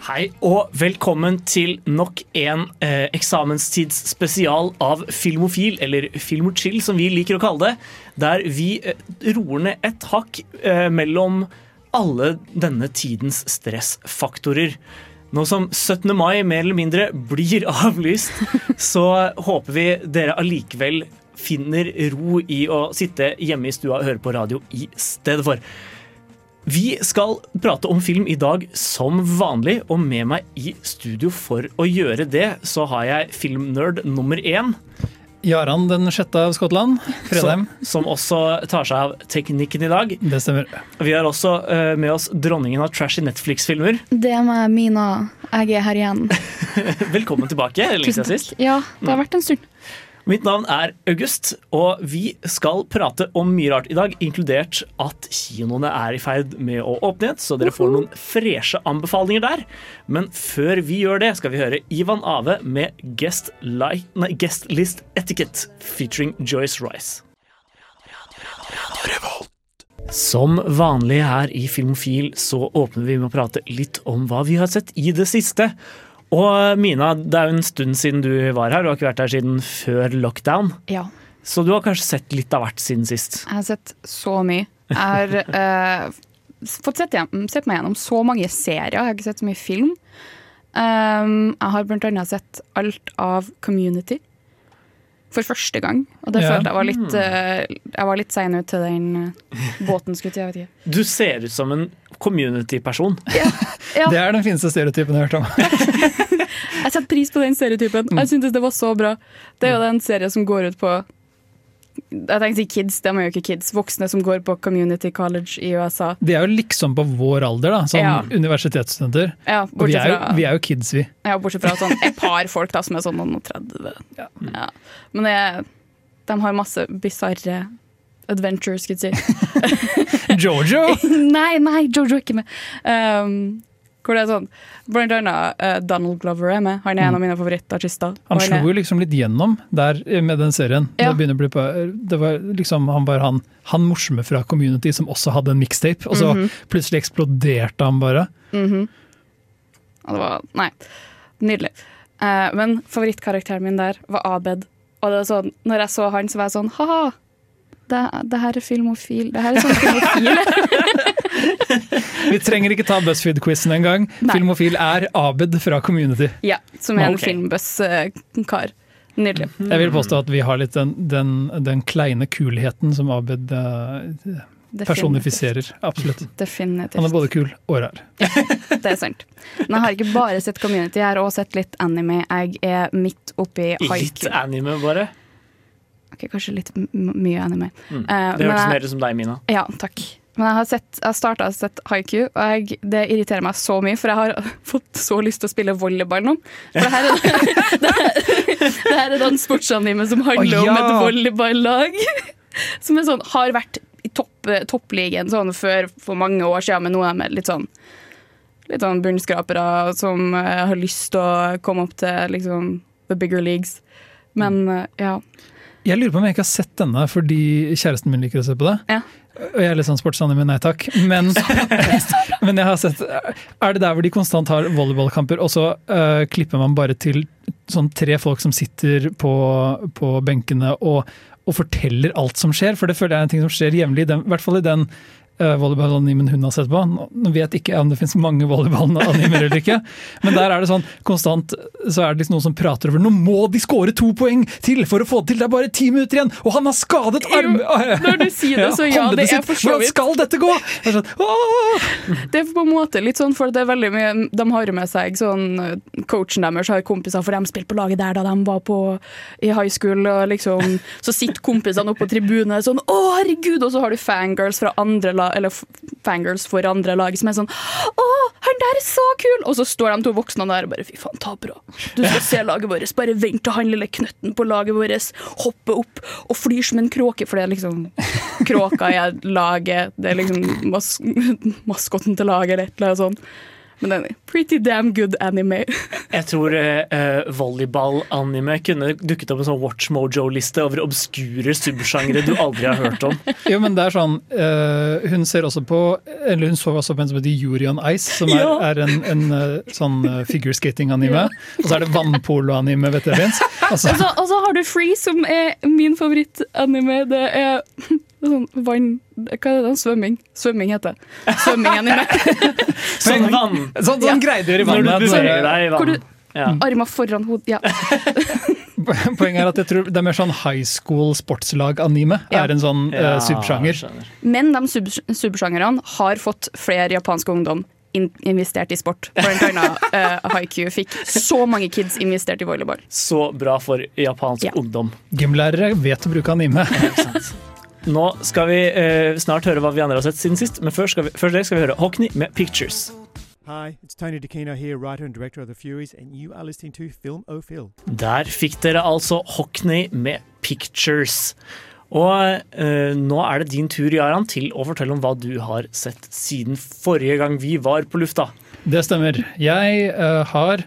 Hei og velkommen til nok en eh, eksamenstidsspesial av Filmofil, eller Filmochill som vi liker å kalle det. Der vi eh, roer ned et hakk eh, mellom alle denne tidens stressfaktorer. Nå som 17. mai mer eller mindre blir avlyst, så håper vi dere allikevel finner ro i å sitte hjemme i stua og høre på radio i stedet for. Vi skal prate om film i dag som vanlig, og med meg i studio for å gjøre det, så har jeg filmnerd nummer én, Jaran den sjette av Skottland. Fredheim. som, som også tar seg av teknikken i dag. Det stemmer. Vi har også eh, med oss dronningen av trashy Netflix-filmer. Det er meg, Mina. Jeg er her igjen. Velkommen tilbake. Tusen takk. Ja, det har vært en stund. Mitt navn er August, og vi skal prate om mye rart i dag, inkludert at kinoene er i ferd med å åpne igjen, så dere får noen freshe anbefalinger der. Men før vi gjør det, skal vi høre Ivan Ave med Guest, like, nei, Guest List Etiquette featuring Joyce Rice. Som vanlig her i Filmfil så åpner vi med å prate litt om hva vi har sett i det siste. Og Mina, det er jo en stund siden du var her. Du har ikke vært her siden før lockdown. Ja. Så du har kanskje sett litt av hvert siden sist. Jeg har sett så mye. Jeg har uh, fått sett, hjem, sett meg gjennom så mange serier. Jeg har ikke sett så mye film. Um, jeg har annet sett alt av Community for første gang. Og det Ja. følte jeg var litt uh, Jeg var litt sein ut til den eh, båten, skulle jeg jeg vet ikke. Du ser ut som en community-person. Ja. Det er den fineste stereotypen jeg har hørt om. Jeg setter pris på den stereotypen. Jeg syntes det var så bra. Det er jo den serien som går ut på Jeg tenkte kids, de er jo ikke kids. Voksne som går på community college i USA. De er jo liksom på vår alder, da, som Ja. universitetsstudenter. Ja, Og vi er, jo, vi er jo kids, vi. ja, bortsett fra sånn et par folk da, som er sånn noen og 30. Ja. Ja. Men det, de har masse bisarre adventures, skulle jeg si. Jojo! nei, nei, Jojo er ikke med. Um, hvor det er sånn Blant annet uh, Donald Glover er med. Han er en av mine favorittartister. Han slo jo liksom litt gjennom der eh, med den serien. Ja. På, det var liksom, han var han, han morsomme fra Community som også hadde en mixtape, og så Mhm. plutselig eksploderte han bare. Mhm. Og det var Nei. Nydelig. Uh, men favorittkarakteren min der var Abed. Og det var sånn, når jeg så han, så var jeg sånn ha-ha. Det, det her er filmofil. Det her er sånn filmofil. Vi trenger ikke ta BuzzFeed-quizen engang. Filmofil er Abed fra Community. ja, som er en okay. filmbuzz-kar. Nydelig. Jeg vil påstå at vi har litt den, den, den kleine kulheten som Abed uh, personifiserer. Absolutt. Definitivt. Han er både kul og rar. Det er sant. Men jeg har ikke bare sett Community, jeg har også sett litt anime. Jeg er midt oppi Litt haiku. anime, bare. Ok, kanskje litt mye anime. Mm. Uh, Det hørtes mer ut som deg, Mina. Ja, takk. Men jeg har, sett, jeg har starta å sett haiku, og jeg, det irriterer meg så mye, for jeg har fått så lyst til å spille volleyball nå. For det her er, det her, det her er den sportsanime som handler oh, ja. om et volleyballag. Som sånn, har vært i topp, toppligaen sånn før for mange år siden, men nå er de litt sånn Litt sånn bunnskrapere som eh, har lyst til å komme opp til liksom the bigger leagues. Men eh, ja. Jeg lurer på om jeg ikke har sett denne fordi kjæresten min liker å se på det. Ja. Og jeg er litt sånn sportsanime, nei takk. Men, men jeg har sett Er det der hvor de konstant har volleyballkamper, og så uh, klipper man bare til sånn tre folk som sitter på, på benkene og, og forteller alt som skjer? For det føler jeg er en ting som skjer jevnlig, i hvert fall i den volleyballanimen hun har sett på. Nå vet ikke om det finnes mange volleyballanimer eller ikke, men der er det sånn konstant så er det liksom noen som prater over Nå må de skåre to poeng til for å få det til! Det er bare ti minutter igjen, og han har skadet arm! når du sier det, så ja, det er for så Hvordan vidt. skal dette gå?! Det er sånn! Det er på en måte litt sånn, for det er veldig mye De har med seg sånn Coachen deres har kompiser, for de spilte på laget der da de var på i high school. Og liksom, så sitter kompisene oppe på tribunen sånn 'Å, herregud!' Og så har du fangirls fra andre lag eller fangirls for andre lag som er sånn Å, han der er så kul! Og så står de to voksne der og bare fy faen, ta bra. Du skal se laget vårt. Bare vent til han lille knøtten på laget vårt hopper opp og flyr som en kråke, for det er liksom Kråka i laget, det er liksom mas maskotten til laget eller et eller annet sånt. Men den pretty damn good anime. Jeg tror uh, volleyball-anime kunne dukket opp en sånn Watch Mojo-liste over obskure subsjangre du aldri har hørt om. Jo, men det er sånn uh, Hun ser også på Eller hun så også på en som heter Yuri on Ice, som er, Ja. er en, en uh, sånn eh, figure skating-anime. Og så er det vannpolo-anime, vet dere. Vince. Altså, Og så, og så har du Free, som er min favoritt-anime. Det er det er sånn vann Hva er det? Svømming. Svømming heter det. Svømming-anime. Sånn vann sånn, sånn greide dere i Når du vannet. beveger deg i Hvor du Ja. Arma foran hodet Ja. Poenget er at jeg tror det er mer sånn high school sportslag-anime. Ja. er en sånn ja, uh, subsjanger. Men de sub subsjangerne har fått flere japanske ungdom in investert i sport. Blant uh, Haiku fikk så mange kids investert i volleyball. Så bra for japansk Ja. ungdom. Gymlærere vet å bruke anime. Nå skal vi uh, snart høre hva vi andre har sett siden sist, men først, skal vi, først det skal vi høre Hockney med 'Pictures'. Hi, it's Tony DeCino here, writer and director of The Furies, and you are listening to Film O Phil. Der fikk dere altså Hockney med 'Pictures'. Og eh, nå er det din tur, Jaran, til å fortelle om hva du har sett siden forrige gang vi var på lufta. Det stemmer. Jeg eh, har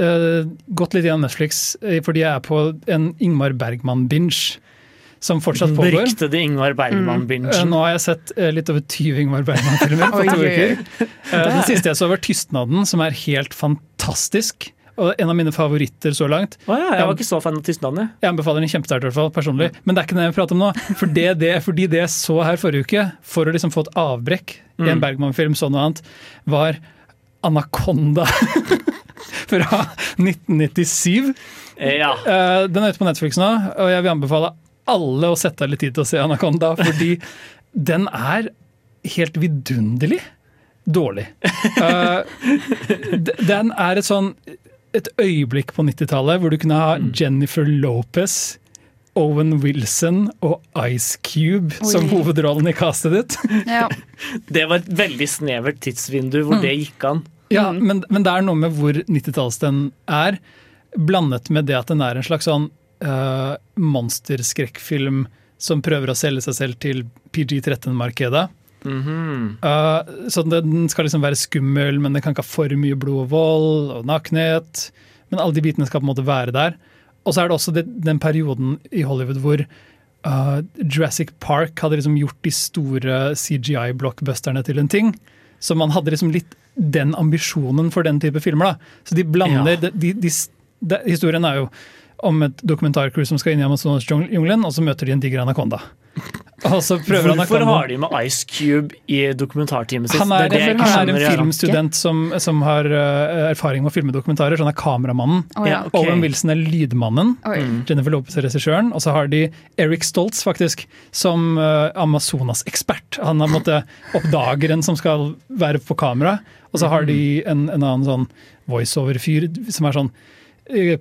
eh, gått litt gjennom Netflix eh, fordi jeg er på en Ingmar Bergman-binge. Som fortsatt Den pågår. beryktede Ingvar Eh, Bergman-bingen. Nå har jeg sett eh, litt over 20 Ingvar Bergman-filmer på to uker. Eh, Den siste jeg så var 'Tystnaden', som er helt fantastisk. Og en av mine favoritter så langt. Oh, ja, jeg var ikke så fan av tystnaden, jeg. Anbefaler den kjempesterkt, i hvert fall, personlig. Men det er ikke det jeg vil prate om nå. For det, det, fordi det jeg så her forrige uke, for å liksom få et avbrekk i en Bergman-film, sånn og annet, var 'Anakonda' fra 1997. Eh, Ja. Eh, Den er ute på Netflix nå, og jeg vil anbefale alle å sette av litt tid til å se 'Anakonda', fordi den er helt vidunderlig dårlig. Uh, den er et sånn et øyeblikk på 90-tallet hvor du kunne ha Jennifer Lopez, Owen Wilson og Ice Cube som hovedrollen i castet ditt. Ja. Det var et veldig snevert tidsvindu hvor det gikk an. Ja, men, men det er noe med hvor 90-tallet den er, blandet med det at den er en slags sånn uh, monsterskrekkfilm som prøver å selge seg selv til PG-13-markedet. Uh, så den skal liksom være skummel, men den kan ikke ha for mye blod og vold og nakenhet. Men alle de bitene skal på en måte være der. Og så er det også det, den perioden i Hollywood hvor uh, Jurassic Park hadde liksom gjort de store CGI-blockbusterne til en ting. Så man hadde liksom litt den ambisjonen for den type filmer. da. Så de blander Ja. de, de, de, de, Historien er jo om et dokumentarcrew som skal inn i Amazonas-jungelen, og så møter de en diger anakonda. Og så prøver Hvorfor anakonda- har de med Ice Cube i dokumentarteamet sitt? han er, Det er det han er en filmstudent som, som har uh, erfaring med å filme dokumentarer, så han er kameramannen. Oh, ja. okay. ok. Owen Wilson er lydmannen. Oi. Jennifer Lopez er regissøren. Og så har de Eric Stoltz, faktisk, som uh, Amazonas-ekspert. Han er måte oppdageren som skal være på kamera. Og så har de en, en annen sånn voiceover-fyr som er sånn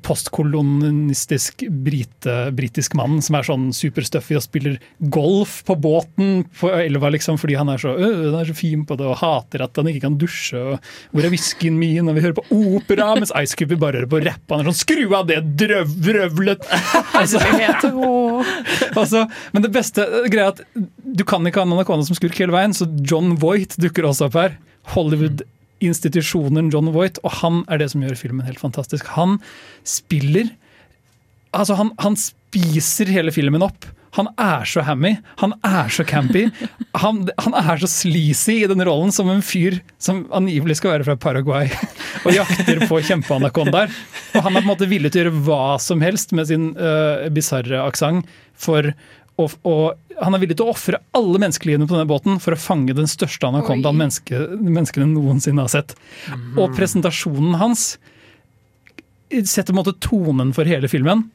postkolonistisk brite, britisk mann som er sånn superstuffy og spiller golf på båten på elva, liksom, fordi han er så, han er så fin på det og hater at han ikke kan dusje. og Hvor er whiskyen min? Og vi hører på opera, mens Ice Cube bare hører på rapp. Han er sånn Skru av det drøvlet! Altså, altså, men det beste eh, greia er at du kan ikke ha en anakonda som skurk hele veien, så John Voight dukker også opp her. Hollywood-institusjonen John Voight, og han er det som gjør filmen helt fantastisk. Han spiller Altså, han, han spiser hele filmen opp. Han er så hammy, han er så campy. Han, han er så sleazy i den rollen som en fyr som angivelig skal være fra Paraguay og jakter på kjempeanakondaer. Og han er på en måte villig til å gjøre hva som helst med sin uh, bisarre aksent for å og han er villig til å ofre alle menneskelivene på denne båten for å fange den største anakondaen menneske, menneskene noensinne har sett. Og presentasjonen hans setter på en måte tonen for hele filmen.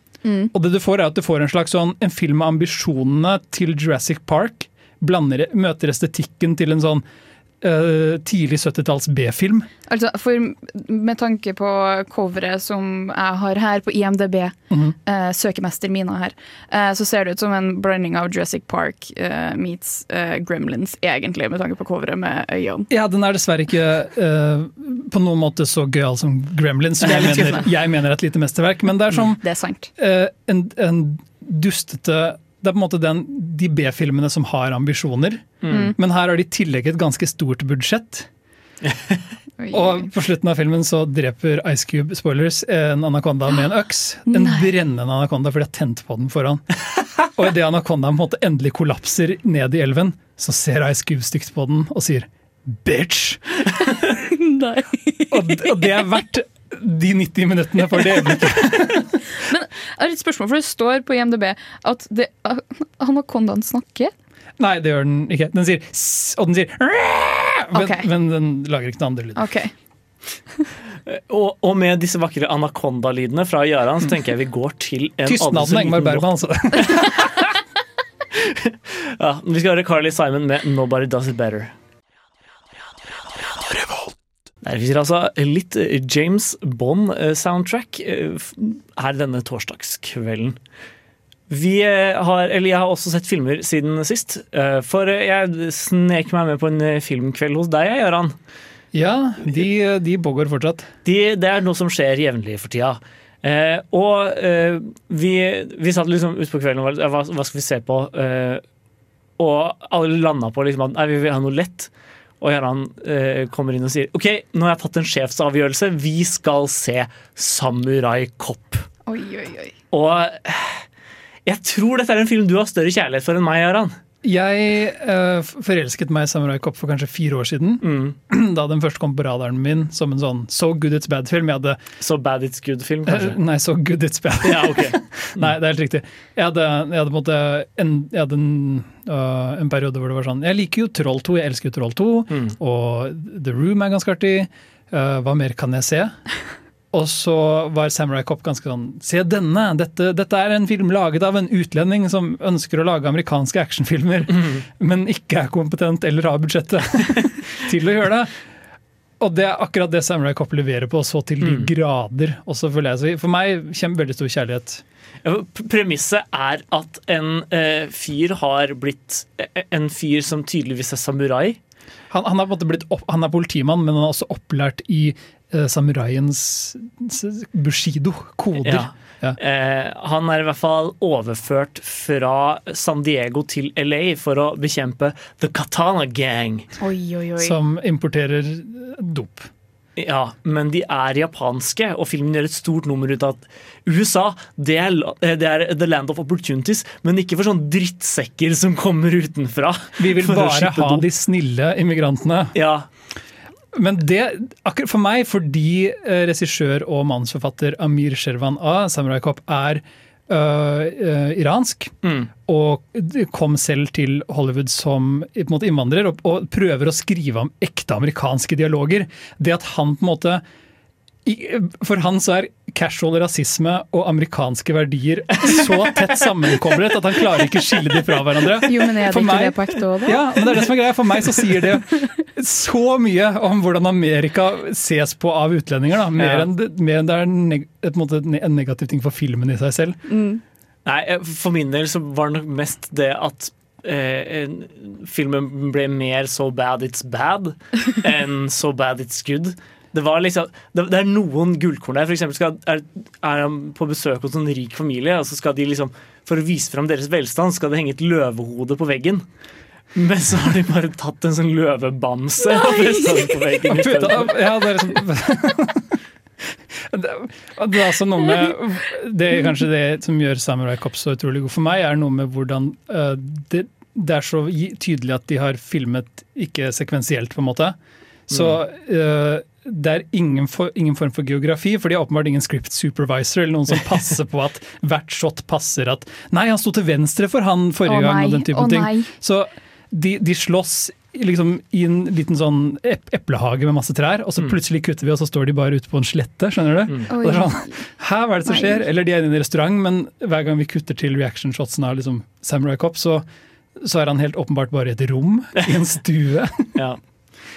Og det du får er at du får en slags sånn, en film med ambisjonene til Jurassic Park. Blander, møter estetikken til en sånn eh, tidlig 70-talls B-film. Altså, for med tanke på coveret som jeg har her på IMDb, Mhm. eh, søkemester Mina her, eh, så ser det ut som en blanding av Jurassic Park meets Gremlins, egentlig, med tanke på coveret med øynene. Ja, den er dessverre ikke på noen måte så gøyal som Gremlins, som jeg mener, jeg mener er et lite mesterverk. Men det er som Det er sant. eh, en, en dustete Det er på en måte den, de B-filmene som har ambisjoner. Mm. Men her har de i tillegg et ganske stort budsjett. Og på slutten av filmen så dreper Ice Cube spoilers, en anakonda med en øks. En Nei. brennende anakonda, for de har tent på den foran. Og idet anakondaen på en måte endelig kollapser ned i elven, så ser Ice Cube stygt på den og sier 'bitch'. Og, og det er verdt de 90 minuttene for det øyeblikket. Men er det et spørsmål, for det står på IMDb at det, anakondaen snakker. Nei, det gjør den ikke. Den sier 's', og den sier men, okay. men den lager ikke noen andre lyder. Okay. Og, og med disse vakre anakondalydene fra Jaran, så tenker jeg vi går til en Tystnaden Engmar Bergman, altså. Ja, vi skal høre Carly Simon med 'Nobody Does It Better'. Der fikk dere altså litt eh, James Bond-soundtrack her denne torsdagskvelden. Vi eh, har, eller Jeg har også sett filmer siden sist. eh, For eh, jeg snek meg med på en eh, filmkveld hos deg, Gøran. Ja, de, de pågår fortsatt. De, det er noe som skjer jevnlig for tida. Eh, og eh, vi, vi satt liksom utpå kvelden og var hva, hva skal vi se på? Eh, og alle landa på liksom at nei, vi vil ha noe lett. Og Gøran eh, kommer inn og sier OK, nå har jeg tatt en sjefsavgjørelse. Vi skal se Samurai Cop. Oi, oi, oi. Og jeg tror dette er en film du har større kjærlighet for enn meg, Gøran. Jeg uh, forelsket meg i Samurai Cop for kanskje fire år siden. Mm. Da den først kom på radaren min som en sånn So Good It's Bad-film. Så bad it's good-film, kanskje? kanskje. Nei, So Good It's Bad. Ja, ok. Nei, det er helt riktig. Jeg hadde, jeg hadde, måtte, en, jeg hadde en, uh, en periode hvor det var sånn Jeg liker jo Troll 2, jeg elsker jo Troll 2, Mm. og The Room er ganske artig. Hva mer kan jeg se? Og så var Samurai Cop ganske sånn Se denne! Dette, dette er en film laget av en utlending som ønsker å lage amerikanske actionfilmer, men ikke er kompetent eller har budsjettet til å gjøre det. Og det er akkurat det Samurai Cop leverer på, så til de Mm. grader. Og så føler jeg, for meg kommer veldig stor kjærlighet Premisset er at en eh, fyr har blitt eh, en fyr som tydeligvis er samurai. Han, han, er, opp, han er politimann, men han er også opplært i samuraiens bushido-koder. Ja. Eh, han er i hvert fall overført fra San Diego til LA for å bekjempe The Katana Gang. Oi, oi, oi. Som importerer eh, dop. Ja, Men de er japanske, og filmen gjør et stort nummer ut av at USA det er, eh, det er the land of opportunities, men ikke for sånne drittsekker som kommer utenfra. Vi vil bare ha dop. de snille immigrantene. Ja, Men det, akkurat for meg, fordi uh, regissør og manusforfatter Amir Shervan A, Samurai Cop, er øh, øh, iransk, Mm. og kom selv til Hollywood som måte innvandrer, og, og prøver å skrive om ekte amerikanske dialoger. Det at han på en måte For han så er casual rasisme og amerikanske verdier så tett sammenkoblet at han klarer ikke skille de fra hverandre. Jo, men er det For ikke meg- det på ekte òg, da? Ja, men det er det som er greia. For meg så sier det så mye om hvordan Amerika ses på av utlendinger. Da. Mer, Ja. enn det, mer enn det er neg et, en, måte, en negativ ting for filmen i seg selv. Mm. Nei, eh, for min del så var det nok mest det at eh, filmen ble mer so bad it's bad enn so bad it's good. Det, var liksom, det, det er noen gullkorn der. For eksempel skal, er, er han på besøk hos en rik familie, og så skal de liksom, for å vise fram deres velstand, skal det henge et løvehode på veggen. Men så har de bare tatt en sånn løvebamse og festa den på veggen. Ja, det er liksom det, det er altså noe med Det er kanskje det som gjør Samurai Cop så utrolig god for meg, er noe med hvordan eh, det, det er så tydelig at de har filmet ikke sekvensielt, på en måte. Så eh, det er ingen, for, ingen form for geografi, for de har åpenbart ingen script supervisor eller noen som passer på at hvert shot passer at Nei, han sto til venstre for han forrige oh, gang, og den type oh, ting. Så de, de slåss liksom i en liten sånn ep eplehage med masse trær, og så plutselig kutter vi, og så står de bare ute på en slette. skjønner du? Og det er sånn, Hæ, hva er det som skjer? Eller de er inne i en restaurant, men hver gang vi kutter til reaction shotsen av liksom Samurai Cop, så, så er han helt åpenbart bare i et rom i en stue. Ja.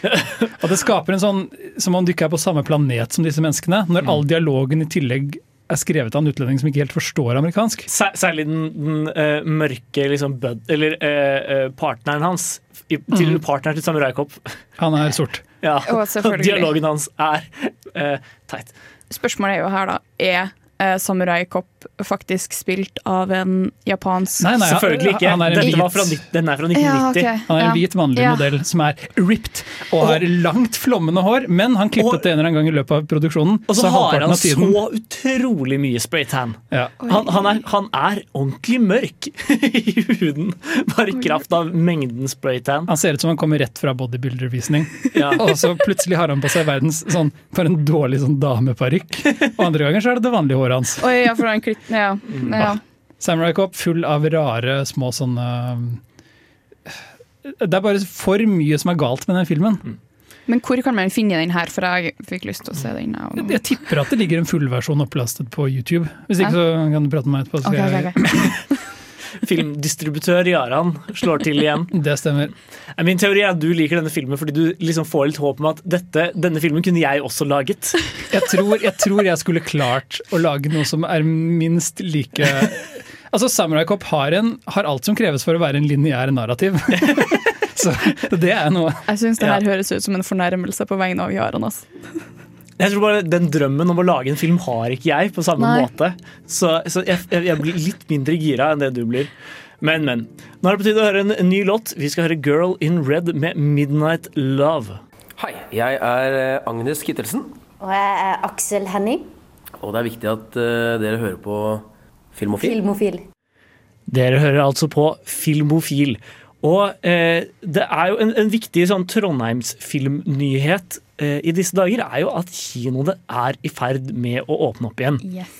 Og det skaper en sånn som om du ikke er på samme planet som disse menneskene, når all dialogen i tillegg er skrevet av en utlending som ikke helt forstår amerikansk. Særlig den, den uh, mørke liksom, bud, eller eh, eh, partneren hans. I, til Mm. Partneren til Samurai Cop. Han er sort. Ja. Og. Dialogen hans er uh, teit. Spørsmålet er jo her, da. Er Samurai Cop faktisk spilt av en japansk Nei, nei, Selvfølgelig ikke. Han er en Dette hvit, var fra, den er fra Ja, okay. han er en Ja. hvit mannlig Ja. modell som er ripped og har langt, flommende hår, men han klippet Og- det en eller annen gang i løpet av produksjonen. Og så har han tiden- så utrolig mye spraytan. ja. Han, han, er, han er ordentlig mørk i huden, bare i kraft av mengden spraytan. Han ser ut som han kommer rett fra bodybuilder-visning. Ja. Og så plutselig har han på seg verdens sånn, for en dårlig sånn dameparykk. Og andre ganger så er det det vanlige håret hans. Oi, ja, for han. Ja. Mm. ja. Samurai Cop full av rare små sånne Det er bare for mye som er galt med den filmen. Men hvor kan man finne den her, for jeg fikk lyst til å se den. Jeg, Jeg tipper at det ligger en fullversjon opplastet på YouTube. Hvis ikke så kan du prate med meg etterpå. okay. ok, ok. Filmdistributør Jaran slår til igjen. Det stemmer. Min teori er at du liker denne filmen fordi du liksom får litt håp om at dette, denne filmen kunne jeg også laget. Jeg tror, jeg tror jeg skulle klart å lage noe som er minst like Altså, Samurai Cop har, en, har alt som kreves for å være en lineær narrativ. Så det er noe. Jeg syns det her høres ut som en fornærmelse på vegne av Jaran. ass. Jeg tror bare Den drømmen om å lage en film har ikke jeg på samme Nei. måte. Så, så jeg, jeg, blir litt mindre gira enn det du blir. Men, men. Nå er det på tide å høre en, ny låt. Vi skal høre 'Girl in Red' med 'Midnight Love'. Hei, jeg er eh, Agnes Kittelsen, Og jeg er Aksel Henning, og det er viktig at uh, dere hører på Filmofil. filmofil. Dere hører altså på Filmofil. Og eh, det er jo en, en viktig sånn Trondheims-filmnyhet eh, i disse dager, er jo at kinoene er i ferd med å åpne opp igjen. Yes.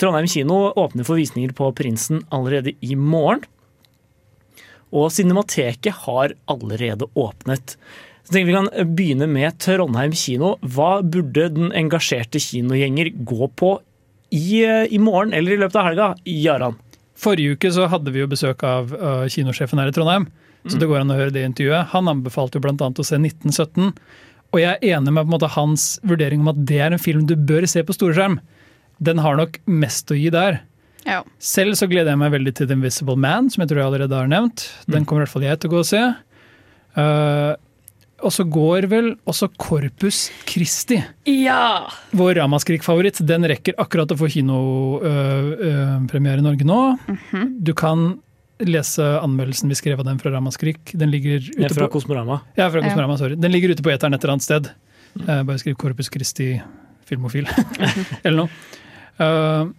Trondheim kino åpner for visninger på Prinsen allerede i morgen. Og Cinemateket har allerede åpnet. Så tenker Vi kan begynne med Trondheim kino. Hva burde den engasjerte kinogjenger gå på i, eh, i morgen eller i løpet av helga? Jaran. Forrige uke så hadde vi jo besøk av kinosjefen her i Trondheim, så det går an å høre det intervjuet. Han anbefalte jo bl.a. å se 1917. Og jeg er enig med på en måte hans vurdering om at det er en film du bør se på storskjerm. Den har nok mest å gi der. Ja. Selv så gleder jeg meg veldig til The Invisible Man, som jeg tror jeg allerede har nevnt. Den kommer i hvert fall jeg til å gå og se. Uh, og så går vel også Corpus Christi, Ja! vår Ramaskrik-favoritt. Den rekker akkurat å få kinopremiere i Norge nå. Du kan lese anmeldelsen vi skrev av den fra Ramaskrik. Den ligger ute ute fra på, Kosmorama. ja, fra Kosmorama, sorry. Den ligger ute på eteren et eller annet sted. Uh, bare skriv Corpus Christi filmofil, eller noe. Uh,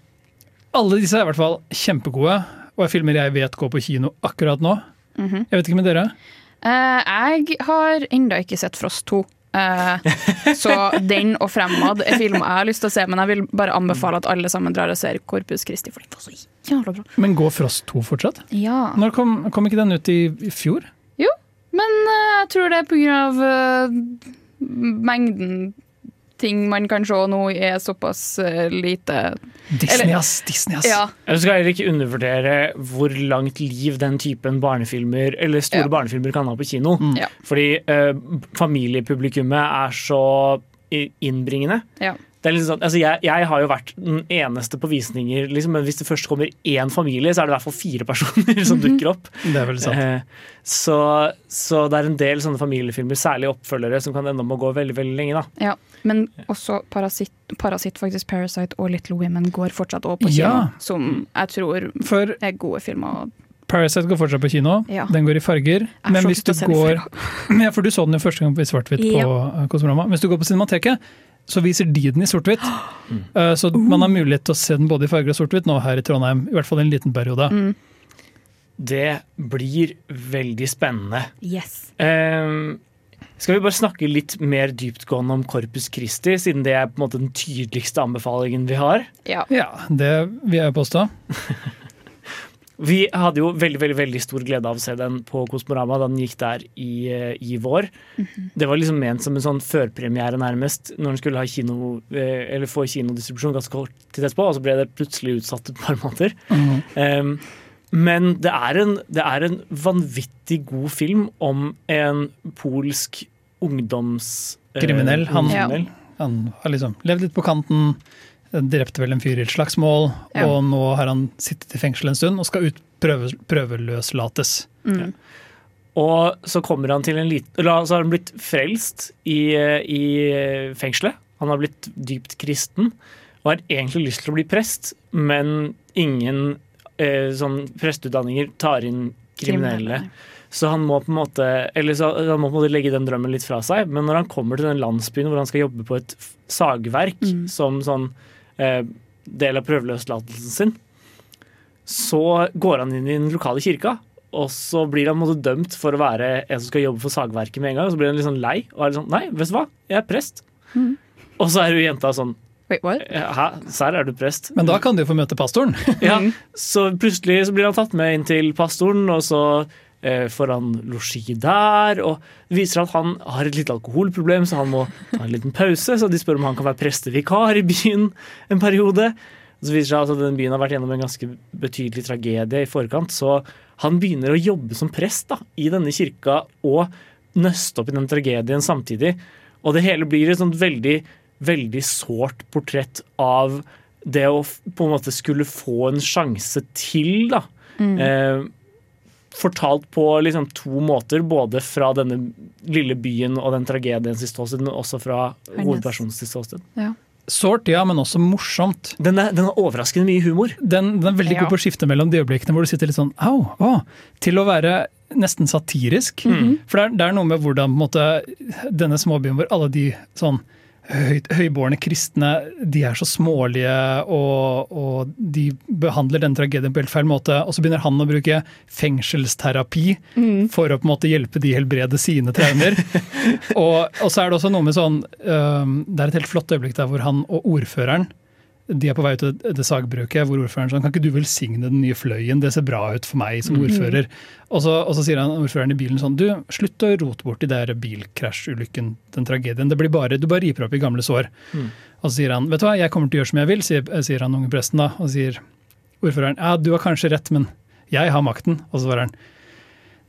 alle disse er i hvert fall kjempegode, og er filmer jeg vet går på kino akkurat nå. Mhm. Jeg vet ikke med dere? Uh, jeg har ennå ikke sett Frost 2. Eh, så den og Fremad er filmer jeg har lyst til å se, men jeg vil bare anbefale at alle sammen drar og ser Corpus Christi, for den var så jævla bra. Men går Frost 2 fortsatt? Ja. Når kom, kom ikke den ut i, i fjor? Jo, men eh, jeg tror det er på grunn av eh, mengden ting man kan se nå er såpass eh, lite Disney, ass! Disney, ass! Ja. Jeg skal heller ikke undervurdere hvor langt liv den typen barnefilmer eller store Ja. barnefilmer kan ha på kino. Ja. Fordi eh, familiepublikummet er så innbringende. Ja. Det er liksom sånn, altså jeg, jeg har jo vært den eneste på visninger, liksom, men hvis det først kommer én familie, så er det i hvert fall fire personer som dukker opp. Det er veldig sant. Eh, så, så det er en del sånne familiefilmer, særlig oppfølgere, som kan ende med å gå veldig veldig lenge. da. Ja, men også Parasitt, Parasitt faktisk Parasite og Little Women går fortsatt også på kino, Ja. som jeg tror For er gode filmer. Parasite går fortsatt på kino. Ja. Den går i farger. Men hvis du går ja, For du så den jo første gang i svart-hvitt Ja. på eh, Kosmorama. Hvis du går på Cinemateket, så viser de den i sort-hvitt. Eh, Så man har mulighet til å se den både i farger og sort-hvitt nå her i Trondheim. I hvert fall en liten periode. Mm. Det blir veldig spennende. Yes. Ehm, skal vi bare snakke litt mer dyptgående om Corpus Christi, siden det er på en måte den tydeligste anbefalingen vi har? Ja. Ja, det vil jeg påstå. Vi hadde jo veldig veldig, veldig stor glede av å se den på Kosmorama da den gikk der i, eh, i vår. Det var liksom ment som en sånn førpremiere, nærmest, når den skulle ha kino, eh, eller få kinodistribusjon ganske kort tid etterpå, og så ble det plutselig utsatt et par måneder. Um, men det er, en, det er en vanvittig god film om en polsk ungdomskriminell. eh, Han, ja. han har liksom levd litt på kanten, drepte vel en fyr i et slagsmål, Ja. og nå har han sittet i fengsel en stund og skal ut prøve, prøveløslates. Mm. Og så kommer han til en liten Eller så har han blitt frelst i, i fengselet. Han har blitt dypt kristen og har egentlig lyst til å bli prest, men ingen eh, sånn presteutdanninger tar inn kriminelle. Så han må på en måte Eller så, han må på en måte legge den drømmen litt fra seg. Men når han kommer til den landsbyen hvor han skal jobbe på et sagverk Mm. som sånn del av prøveløslatelsen sin, så går han inn i den lokale kirka. Og så blir han dømt for å være en som skal jobbe for sagverket med en gang. Og så blir han litt sånn lei og er litt sånn Nei, vet du hva, jeg er prest. Mm. Og så er jo jenta sånn Wait, what? Hæ, serr, er du prest? Men da kan du jo få møte pastoren. Ja, så plutselig så blir han tatt med inn til pastoren, og så eh, får han losji der. Og det viser at han har et lite alkoholproblem, så han må ta en liten pause. Så de spør om han kan være prestevikar i byen en periode. Og så viser det seg at den byen har vært gjennom en ganske betydelig tragedie i forkant. Så han begynner å jobbe som prest da, i denne kirka og nøste opp i den tragedien samtidig. Og det hele blir et sånt veldig, veldig sårt portrett av det å på en måte skulle få en sjanse til, da. Eh, fortalt på liksom to måter, både fra denne lille byen og den tragedien sitt ståsted, men også fra hovedpersonens ståsted. Ja. Sårt, ja, men også morsomt. Den er, den er overraskende mye humor. Den, den er veldig Ja. god på å skifte mellom de øyeblikkene hvor du sitter litt sånn au, å, til å være nesten satirisk. For det er, det er noe med hvordan på en måte, denne småbyen hvor alle de sånn høy, høybårne kristne de er så smålige og, og de behandler den tragedien på helt feil måte. Og så begynner han å bruke fengselsterapi for å på en måte hjelpe de helbrede sine traumer. og, og så er det også noe med sånn um, Det er et helt flott øyeblikk der hvor han og ordføreren de er på vei ut til det sagbruket, hvor ordføreren sånn Kan ikke du velsigne den nye fløyen? Det ser bra ut for meg som ordfører. Og, så, og så sier han ordføreren i bilen sånn Du, slutt å rote bort i der bilkrasjulykken, den tragedien. Det blir bare, Du bare riper opp i gamle sår. Og så sier han Vet du hva, jeg kommer til å gjøre som jeg vil, sier, sier han unge presten da. Og sier ordføreren Ja, du har kanskje rett, men jeg har makten. Og så svarer han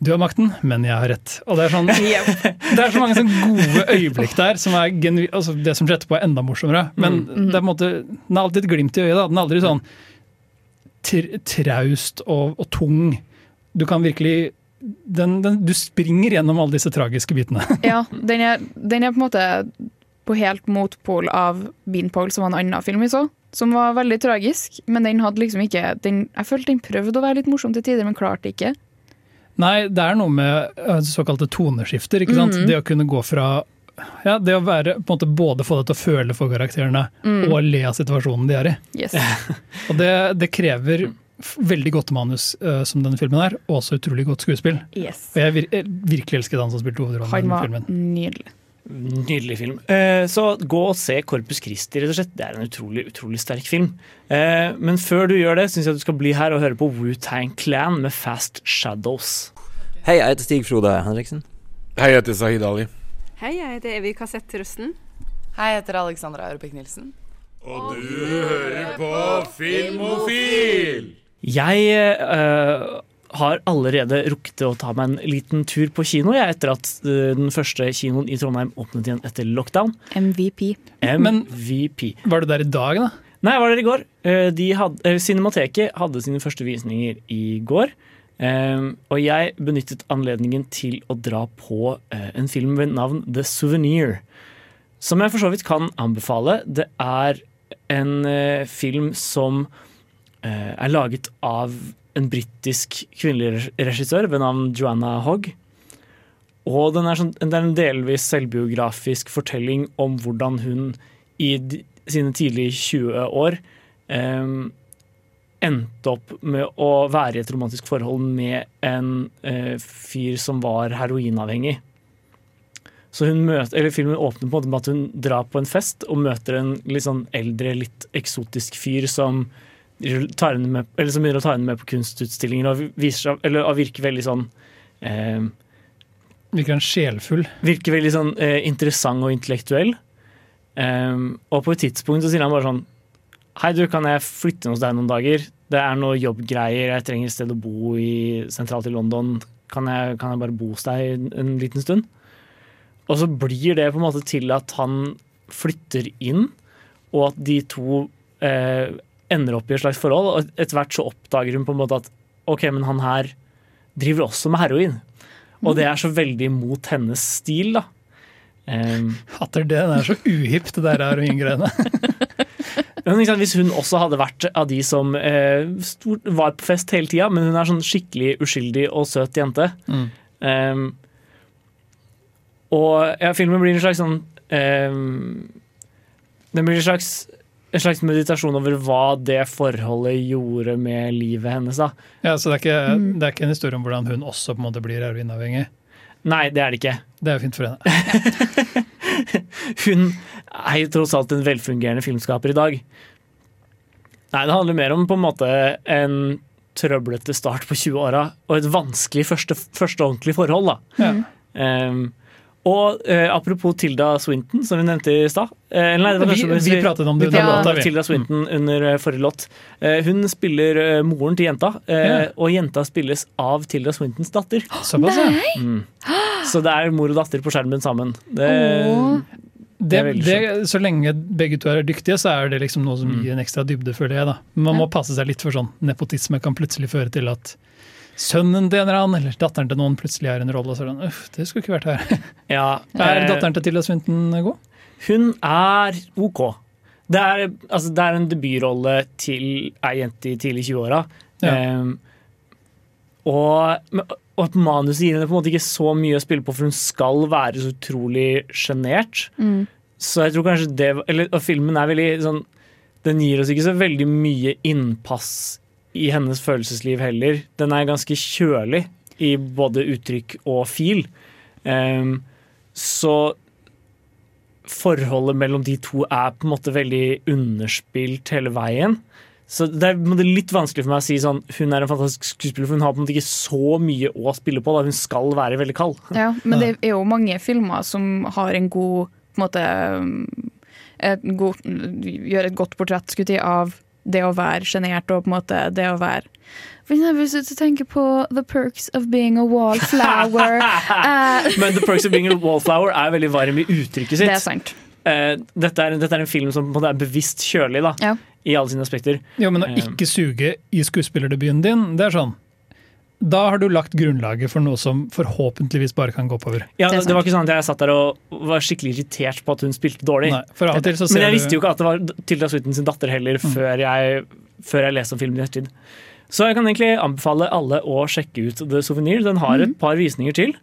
Du har makten, men jeg har rett. Og det er sånn det er så mange sånne gode øyeblikk der. som er genu altså Det som skjer etterpå, er enda morsommere. Men det er på en måte, den er alltid et glimt i øyet. da. Den er aldri sånn traust og, og tung. Du kan virkelig den, den, Du springer gjennom alle disse tragiske bitene. Ja, den er, den er på en måte på helt motpol av Beanpole, som var en annen film vi så. Som var veldig tragisk, men den hadde liksom ikke den, Jeg følte den prøvde å være litt morsom til tider, men klarte ikke. Nei, det er noe med øh, såkalte toneskifter. ikke sant? Mhm. Det å kunne gå fra ja, det å være, på en måte både få deg til å føle for karakterene og le av situasjonen de er i. Yes. Og det, det krever veldig godt manus, uh, som denne filmen er, og også utrolig godt skuespill. yes. Og jeg vir jeg virkelig elsket han som spilte hovedrollen i Han var nydelig. Nydelig film. Eh, så gå og se Corpus Christi, rett og slett. Det er en utrolig, utrolig sterk film. Eh, men før du gjør det, syns jeg du skal bli her og høre på Wu-Tang Clan med Fast Shadows. Hei, jeg heter Stig Frode Henriksen. Hei, jeg heter Sahid Ali. Hei, jeg heter Evy Kassett Rusten. Hei, jeg heter Alexandra Europek-Nilsen. Og du hører på Filmofil! Jeg eh, har allerede rukket å ta meg en liten tur på kino jeg, etter at eh, den første kinoen i Trondheim åpnet igjen etter lockdown. MVP. Men- Var du der i dag, da? Nei, jeg var der i går. Eh, De hadde, eh, Cinemateket hadde sine første visninger i går. Og jeg benyttet anledningen til å dra på en film ved navn The Souvenir. Som jeg for så vidt kan anbefale. Det er en film som eh, er laget av en britisk kvinnelig regissør ved navn Joanna Hogg. Og den er sånn, det er en delvis selvbiografisk fortelling om hvordan hun i sine tidlige 20 år eh, endte opp med å være i et romantisk forhold med en eh, fyr som var heroinavhengig. Så møter, Filmen åpner på en måte med at hun drar på en fest og møter en litt sånn eldre, litt eksotisk fyr som, med, eller som begynner å ta henne med på kunstutstillinger og, viser seg, eller, og virker veldig sånn eh, Virker han sjelfull? virker veldig sånn eh, interessant og intellektuell. Ehm, og på et tidspunkt så sier han bare sånn Hei, du, kan jeg flytte hos deg noen dager? Det er noe jobbgreier, jeg trenger et sted å bo i sentralt i London. Kan jeg, kan jeg bare bo hos deg en, en liten stund? og så blir det på en måte til at han flytter inn, og at de to eh, ender opp i et slags forhold. Og etter hvert så oppdager hun på en måte at ok, men han her driver også med heroin. Og det er så veldig mot hennes stil, da. Um, Hatter det. Det er så uhipt, det der heroingreiene. men sant, Hvis hun også hadde vært av de som eh, stort, var på fest hele tida, men hun er sånn skikkelig uskyldig og søt jente Mm. um, Og ja, filmen blir en slags sånn um, Den blir en slags, en slags meditasjon over hva det forholdet gjorde med livet hennes. da. Ja, så det er, ikke, Mm. det er ikke en historie om hvordan hun også på en måte blir heroinavhengig. Nei, det er det ikke. Det er jo fint for henne. Hun er jo tross alt en velfungerende filmskaper i dag. Nei, det handler mer om på en måte en trøblete start på 20-åra og et vanskelig første, første ordentlige forhold. da. Ja. Um, og eh, apropos Tilda Swinton, som vi nevnte i stad. eh, nei, det var Vi- kanskje vi, vi pratet om det vi under pratet låta, vi. Tilda Swinton under eh, forrige låt. Eh, hun spiller eh, moren til jenta, eh, Ja. og jenta spilles av Tilda Swintons datter. Såpass, ja. Mm. Så det er mor og datter på skjermen sammen. Det, oh. Det, det, så lenge begge to er dyktige, så er det liksom noe som Mm. gir en ekstra dybde, føler jeg. da. Man må passe seg litt for sånn nepotisme kan plutselig føre til at sønnen til en eller annen, eller datteren til noen plutselig er en rolle. så er den, sånn, Uff, det skulle ikke vært her. ja, Er eh, datteren til Tilda Swinton god? Hun er OK. Det er, altså, det er en debutrolle til ei jente i tidlig 20-åra. Ja. Um, og, og manuset gir henne på en måte ikke så mye å spille på, for hun skal være så utrolig sjenert. Mm. Så jeg tror kanskje det eller, Og filmen er veldig sånn Den gir oss ikke så veldig mye innpass i hennes følelsesliv heller. Den er ganske kjølig i både uttrykk og fil. Um, så forholdet mellom de to er på en måte veldig underspilt hele veien. Så det er litt vanskelig for meg å si sånn hun er en fantastisk skuespiller, for hun har på en måte ikke så mye å spille på. da Hun skal være veldig kald. Ja, men det er jo mange filmer som har en god på en måte, et god, Gjør et godt portrett skulle jeg, av det å være sjenert og på en måte det å være For eksempel hvis du tenker på The Perks of Being a Wallflower. uh, Men The Perks of Being a Wallflower er veldig varm i uttrykket sitt. det er sant. Uh, dette, er, dette er en film som er bevisst kjølig da, Ja. i alle sine aspekter. Ja, men å Eh. ikke suge i skuespillerdebuten din, det er sånn Da har du lagt grunnlaget for noe som forhåpentligvis bare kan gå oppover. Ja, Det det, var ikke sånn at jeg satt der og var skikkelig irritert på at hun spilte dårlig. Nei, for av og til så Men jeg du visste jo ikke at det var Tilda Swinton sin datter heller før, jeg, før jeg leste om filmen i ettertid. Så jeg kan egentlig anbefale alle å sjekke ut The Souvenir. Den har et par visninger til.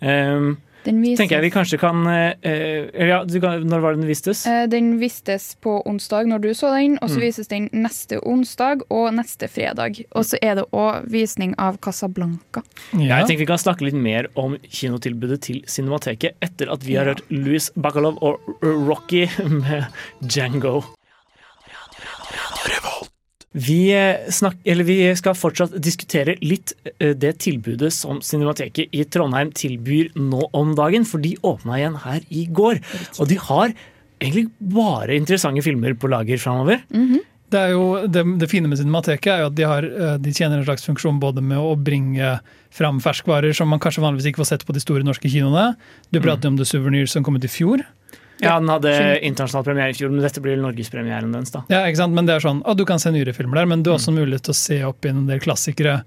Um, Den vises, tenker jeg vi kanskje kan eh, ja, du kan, Når var det den vistes? eh, den vistes på onsdag når du så den, og så Mm. vises den neste onsdag og neste fredag. Og så er det òg visning av Casablanca. ja. Jeg tenker Vi kan snakke litt mer om kinotilbudet til Cinemateket etter at vi har hørt Louis Bacalov og Rocky med Django. Vi, eh, snak, eller vi skal fortsatt diskutere litt eh, det tilbudet som Cinemateket i Trondheim tilbyr nå om dagen, for de åpna igjen her i går. Og de har egentlig bare interessante filmer på lager framover. Det, er jo, det, det fine med Cinemateket er jo at de, har, eh, de tjener en slags funksjon både med å bringe fram ferskvarer som man kanskje vanligvis ikke får sett på de store norske kinoene. Du prater om The Souvenir som kom ut i fjor. Ja, Den hadde internasjonal premiere i fjor, men dette blir norgespremieren dens. da. Ja, ikke sant? Men det er sånn, å, Du kan se nyere filmer der, men du har også mulighet til å se opp i en del klassikere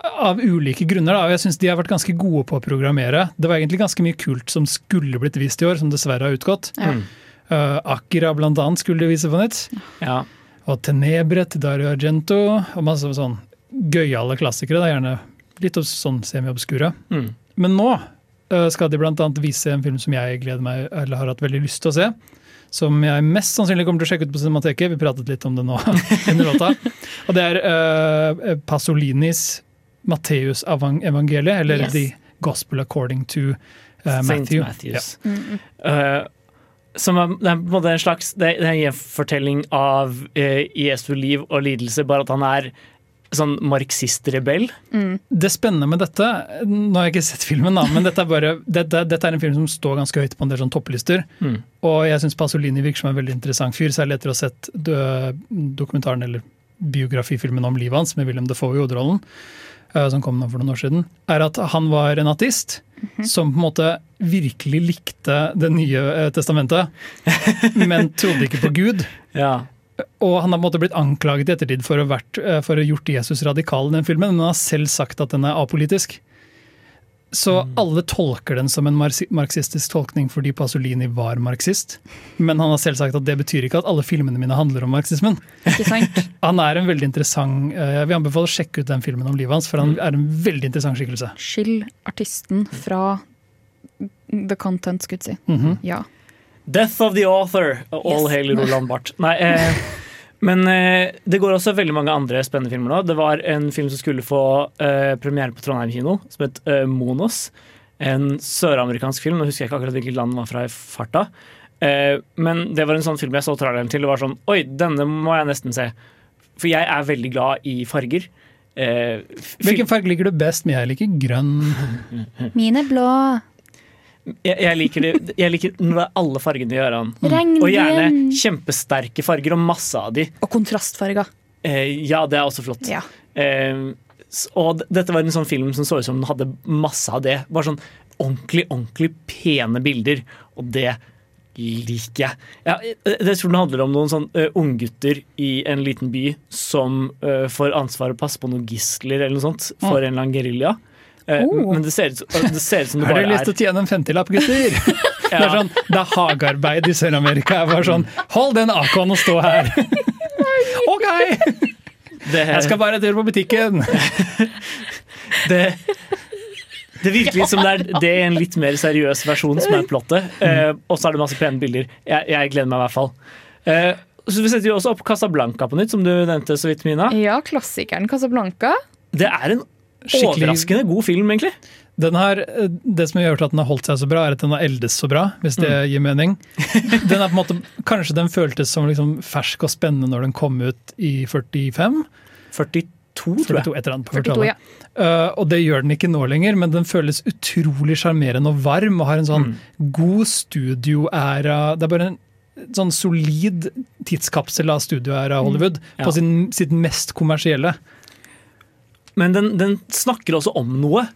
av ulike grunner. da, og jeg synes De har vært ganske gode på å programmere. Det var egentlig ganske mye kult som skulle blitt vist i år, som dessverre har utgått. Ja. Mm. Uh, Akira blant annet skulle de vise på nytt. Ja. Og Tenebre til Dario Argento. Og masse sånn gøyale klassikere. da, Gjerne litt sånn semi-obskure. Mm. Men nå skal de annet vise en film som jeg gleder meg, eller har hatt veldig lyst til å se. Som jeg mest sannsynlig kommer til å sjekke ut på Cinemateket. Vi pratet litt om det nå under låta. Og det er uh, Pasolinis Matteus-evangeliet, eller Yes. The Gospel According to uh, Matthew. Matthews. Mm, Eh, som er, det er på en måte en slags Det det er en gjenfortelling av uh, Jesu liv og lidelse, bare at han er sånn marxist-rebell. Det spennende med dette Nå har jeg ikke sett filmen, da, men dette er, bare, dette, dette er en film som står ganske høyt på en del sånn topplister. Mm. Og jeg syns Pasolini virker som en veldig interessant fyr, særlig etter å ha sett dokumentaren eller biografifilmen om livet hans med William Defoe i hovedrollen, eh, som kom nå for noen år siden. Er at han var en ateist, som på en måte virkelig likte Det nye eh, testamentet, men trodde ikke på Gud. Ja. Og han har på en måte blitt anklaget i ettertid for å ha vært, eh, for å ha gjort Jesus radikal i den filmen, men han har selv sagt at den er apolitisk. Så alle tolker den som en marxistisk tolkning fordi Pasolini var marxist. Men han har selv sagt at det betyr ikke at alle filmene mine handler om marxismen. Ikke sant? Han er en veldig interessant eh, Jeg vil anbefale å sjekke ut den filmen om livet hans, for han er en veldig interessant skikkelse. Skill artisten fra the content, skulle jeg si. Mhm. Ja. Death of the author. All Yes. hail Roland Barth. Nei, eh, men eh, det går også veldig mange andre spennende filmer nå. Det var en film som skulle få eh, premiere på Trondheim kino, som het eh, Monos. En søramerikansk film. Nå husker jeg ikke akkurat hvilket land den var fra i farta. Eh, men det var en sånn film jeg så traileren til og var sånn Oi, denne må jeg nesten se. For jeg er veldig glad i farger. Eh, Hvilken farge liker du best? Men jeg liker grønn. Min er blå. Jeg, jeg, liker det, jeg liker er alle fargene i ørene. Regnbuen. Og gjerne kjempesterke farger, og masse av de. Og kontrastfarger. Eh, ja, det er også flott. Ja. Eh, og dette var en sånn film som så ut som den hadde masse av det. Bare sånn ordentlig, ordentlig pene bilder. Og det liker jeg. Ja, jeg jeg tror den handler om noen sånn uh, unggutter i en liten by som uh, får ansvar å passe på noen gisler eller noe sånt for en eller annen gerilja. Eh, Oh. Men det ser, ut, det ser ut som det Har du dere lyst til å tjene en 50-lapp, gutter? Det er sånn, det er hagearbeid i Sør-Amerika. Jeg var sånn Hold den AK-en og stå her! OK! Det, Jeg skal bare en tur på butikken. det, det virker litt som det er det en litt mer seriøs versjon som er plottet. Eh, og så er det masse pene bilder. Jeg, jeg gleder meg i hvert fall. Eh, så Vi setter jo også opp Casablanca på nytt, som du nevnte så vidt, Mina. Ja, klassikeren Casablanca. Det er en Skikkelig- overraskende god film, egentlig. Den har, det som har gjort at den har holdt seg så bra, er at den har eldes så bra, hvis det Mm. gir mening. Den er på en måte, kanskje den føltes som liksom fersk og spennende når den kom ut i 45? 42, tror jeg. et eller annet på 42, ja. Uh, og det gjør den ikke nå lenger, men den føles utrolig sjarmerende og varm og har en sånn Mm. god studioæra Det er bare en sånn solid tidskapsel av studioæra Hollywood Mm. Ja. på sin, sitt mest kommersielle. Men den, den snakker også om noe.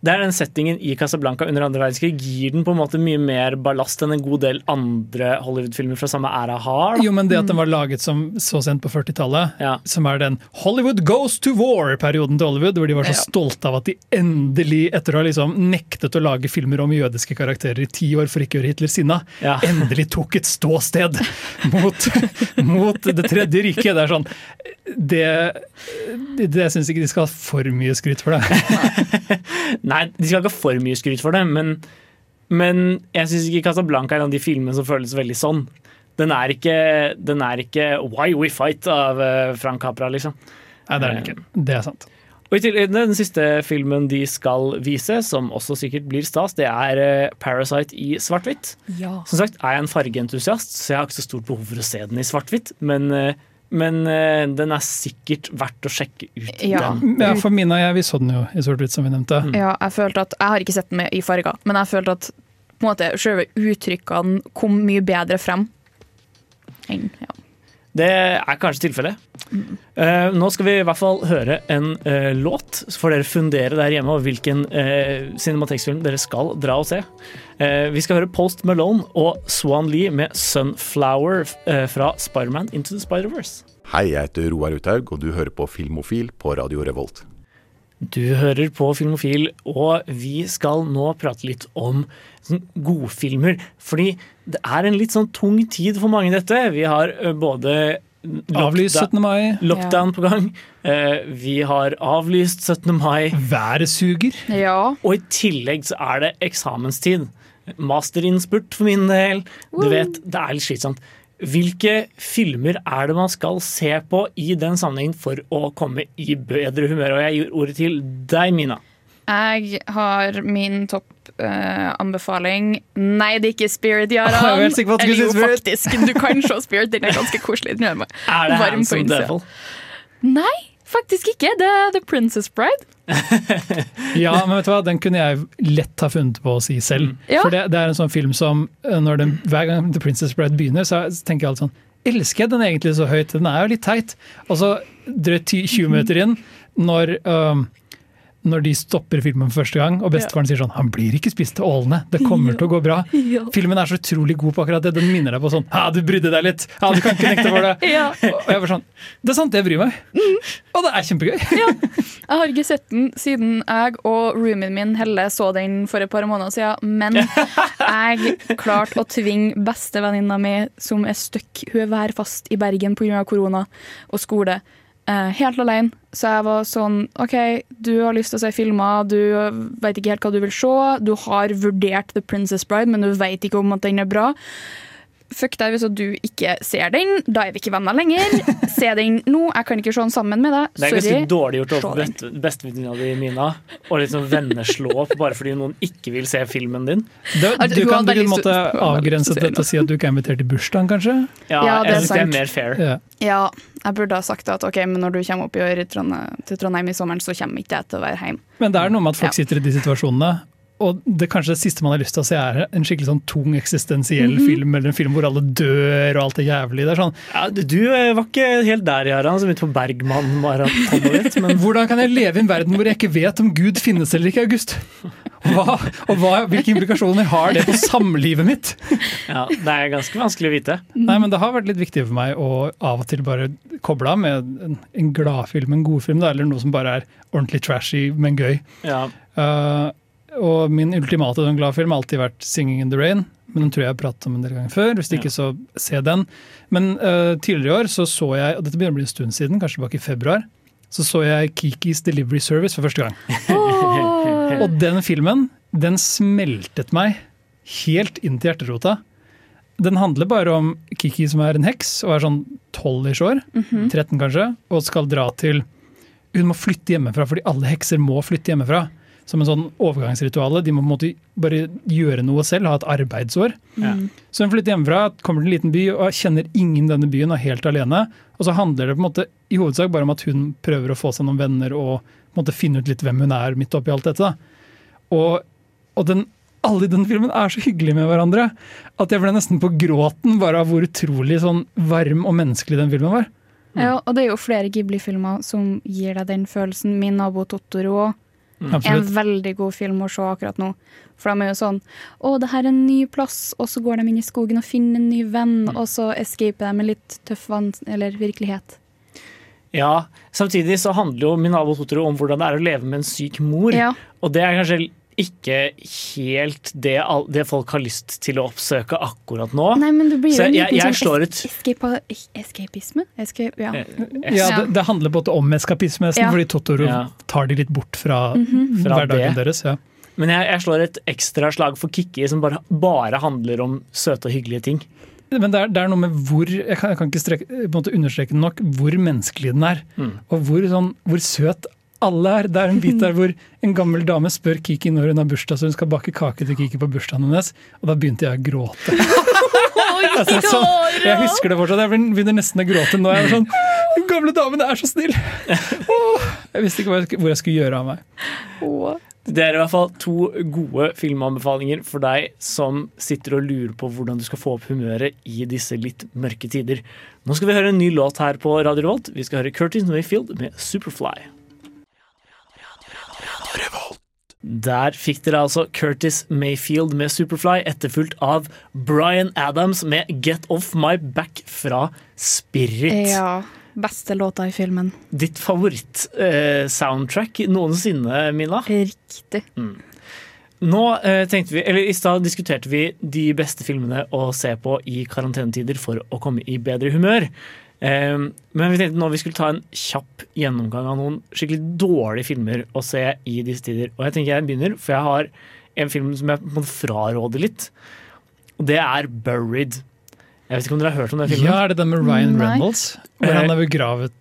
Det er den settingen i Casablanca under andre verdenskrig gir den på en måte mye mer ballast enn en god del andre Hollywood-filmer fra samme æra har. da. Jo, men det at den var laget som så sent på 40-tallet, Ja. som er den Hollywood goes to war-perioden til Hollywood, hvor de var så Ja. stolte av at de endelig, etter å ha liksom nektet å lage filmer om jødiske karakterer i ti år for ikke å gjøre Hitler sinna, Ja. endelig tok et ståsted mot, mot Det tredje riket. Det er sånn Det, det, det syns ikke de skal ha for mye skryt for det. Nei, de skal ikke ha for mye skryt for det, men, men jeg syns ikke Casablanca er en av de filmene som føles veldig sånn. Den er ikke, den er ikke Why We Fight av eh, Frank Capra, liksom. Nei, det er den ikke. Det er sant. Og i tillegg, Den siste filmen de skal vise, som også sikkert blir stas, det er eh, Parasite i svart-hvitt. Ja. Som sagt er jeg en fargeentusiast, så jeg har ikke så stort behov for å se den i svart-hvitt. Men, eh, men uh, den er sikkert verdt å sjekke ut. Ja. Den. Ja, for Mina og jeg, vi så den jo i sort-hvitt, som vi nevnte. ja, jeg følte at Jeg har ikke sett den med i farger, men jeg følte at på en måte, selve uttrykkene kom mye bedre frem. Enn, ja. Det er kanskje tilfellet. Eh, nå skal vi i hvert fall høre en uh, låt, så får dere fundere der hjemme over hvilken uh, cinematekstfilm dere skal dra og se. Uh, vi skal høre Post Malone og Swan Lee med 'Sunflower' uh, fra Spiderman Into the Spider-Verse. Hei, jeg heter Roar Uthaug, og du hører på Filmofil på Radio Revolt. Du hører på Filmofil, og vi skal nå prate litt om sånn godfilmer. Fordi det er en litt sånn tung tid for mange, dette. Vi har både Avlyst 17. mai. lockdown på gang. Eh, Vi har avlyst 17. mai. Været suger. ja. Og i tillegg så er det eksamenstid. Masterinnspurt for min del. Du vet, det er litt slitsomt. Hvilke filmer er det man skal se på i den sammenhengen for å komme i bedre humør? Og jeg gir ordet til deg, Mina. Jeg har min topp-anbefaling Nei, det er ikke Spirit, Jeg var Jaran. på at du Eller jo, Spirit. faktisk. Du kan se Spirit, den er ganske koselig. Den gjør meg Er det varm på innsida. Devil? Nei, faktisk ikke. Det er The Princess Bride. Ja, men vet du hva, den kunne jeg lett ha funnet på å si selv. Ja. For det, det er en sånn film som eh, når den, hver gang The Princess Bride begynner, så tenker jeg alltid sånn Elsker jeg den egentlig så høyt? Den er jo litt teit. Og så drøyt 20 minutter inn, når um, når de stopper filmen for første gang, og bestefaren sier sånn 'Han blir ikke spist til ålene, det kommer til å gå bra'. Ja. Filmen er så utrolig god på akkurat det. Den minner deg på sånn 'Ja, du brydde deg litt'. Ja, du kan ikke nekte for det. Ja. Og jeg var sånn Det er sant, jeg bryr meg. Og det er kjempegøy. Jeg har ikke sett den siden jeg og roomien min Helle så den for et par måneder siden, men jeg klarte å tvinge bestevenninna mi, som er stuck, hun er værfast i Bergen pga. korona og skole, helt alene. Så jeg var sånn OK, du har lyst til å se filmer, du vet ikke helt hva du vil se. Du har vurdert The Princess Bride, men du vet ikke om at den er bra. Fuck deg hvis du ikke ser den. Da er vi ikke venner lenger. Se den nå. Jeg kan ikke se den sammen med deg. Det er ganske dårlig gjort overfor best, bestevenninna di, Mina. Å liksom venneslå opp bare fordi noen ikke vil se filmen din. Altså, du kan på en måte avgrense dette og si at du ikke er invitert til bursdagen, kanskje? Ja, Ja, det er det er mer fair. Ja. Ja, jeg burde ha sagt at ok, men når du kommer opp i år Trondheim, til Trondheim i sommeren, så kommer ikke jeg til å være hjemme. Men det er noe med at folk sitter i de situasjonene. Og det kanskje det siste man har lyst til å se, er en skikkelig sånn tung eksistensiell Mhm. film, eller en film hvor alle dør og alt er jævlig. Det er sånn, Ja, du- eh, var ikke helt der, Jarand, som begynte på Bergman-maratonet ditt. Men Hvordan kan jeg leve i en verden hvor jeg ikke vet om Gud finnes eller ikke, August? Hva, og hva, hvilke implikasjoner har det på samlivet mitt? ja, det er ganske vanskelig å vite. Nei, men Det har vært litt viktig for meg å av og til bare koble av med en, en gladfilm, en godfilm, eller noe som bare er ordentlig trashy, men gøy. Ja. Uh, og min ultimate sånn gladfilm har alltid vært 'Singing in the Rain'. Men den tror jeg jeg har pratet om en del ganger før. Hvis ikke, så se den. Men uh, tidligere i år så så jeg, og dette begynner å bli en stund siden, kanskje tilbake i februar, så så jeg Kikis Delivery Service for første gang. Og den filmen, den smeltet meg helt inn til hjerterota. Den handler bare om Kiki som er en heks og er sånn 12-ish år, 13 kanskje, og skal dra til Hun må flytte hjemmefra fordi alle hekser må flytte hjemmefra. Som en sånn overgangsrituale. De må på en måte bare gjøre noe selv, ha et arbeidsår. Ja. Så hun flytter hjemmefra, kommer til en liten by og kjenner ingen i denne byen og er helt alene. Og så handler det på en måte i hovedsak bare om at hun prøver å få seg noen venner og på en måte finne ut litt hvem hun er midt oppi alt dette. Og, og den, alle i den filmen er så hyggelige med hverandre at jeg ble nesten på gråten bare av hvor utrolig sånn varm og menneskelig den filmen var. Ja, og det er jo flere Ghibli-filmer som gir deg den følelsen. Min nabo Totoro òg. En veldig god film å se akkurat nå. For de er jo sånn Å, det her er en ny plass, og så går de inn i skogen og finner en ny venn, og så escaper de med litt tøff vann, eller virkelighet. Ja, Samtidig så handler jo Min nabo Totoro om hvordan det er å leve med en syk mor. Ja. Og det er kanskje ikke helt det, det folk har lyst til å oppsøke akkurat nå. Nei, men det blir jo en jeg- jeg sånn slår es- escapa, escapisme? Escape, ja. Ja, det, det handler måte om eskapisme, nesten, Ja. fordi Totoro Ja. tar de litt bort fra, Mhm. Fra hverdagen det. deres. Ja. Men jeg, jeg slår et ekstra slag for Kikki, som bare, bare handler om søte og hyggelige ting. Men det er, det er noe med hvor Jeg kan, jeg kan ikke streke, på en måte understreke nok hvor menneskelig den er. Mm. Og hvor, sånn, hvor søt alle er. Det er en bit der hvor en gammel dame spør Kiki når hun har bursdag, så hun skal bake kake til Kiki på bursdagen hennes. Og da begynte jeg å gråte. Altså, så, jeg husker det fortsatt. Jeg begynner nesten å gråte nå. Jeg var sånn, Den gamle damen er så snill! Jeg visste ikke hvor jeg skulle gjøre av meg. Det er i hvert fall to gode filmanbefalinger for deg som sitter og lurer på hvordan du skal få opp humøret i disse litt mørke tider. Nå skal vi høre en ny låt her på Radio Revolt. Vi skal høre Curtis Mayfield med 'Superfly'. Der fikk dere altså Curtis Mayfield med Superfly, etterfulgt av Bryan Adams med 'Get Off My Back' fra Spirit. Ja. Beste låta i filmen. Ditt favoritt-soundtrack noensinne, Mina? Riktig. Nå eh, tenkte vi, eller I stad diskuterte vi de beste filmene å se på i karantenetider for å komme i bedre humør. Eh, men vi tenkte nå vi skulle ta en kjapp gjennomgang av noen skikkelig dårlige filmer å se i disse tider. Og jeg tenker jeg begynner, for jeg har en film som jeg må fraråde litt. Og det er 'Buried'. Jeg vet ikke om dere har hørt om den filmen? Ja, Er det den med Ryan. Reynolds? Hvor han er begravet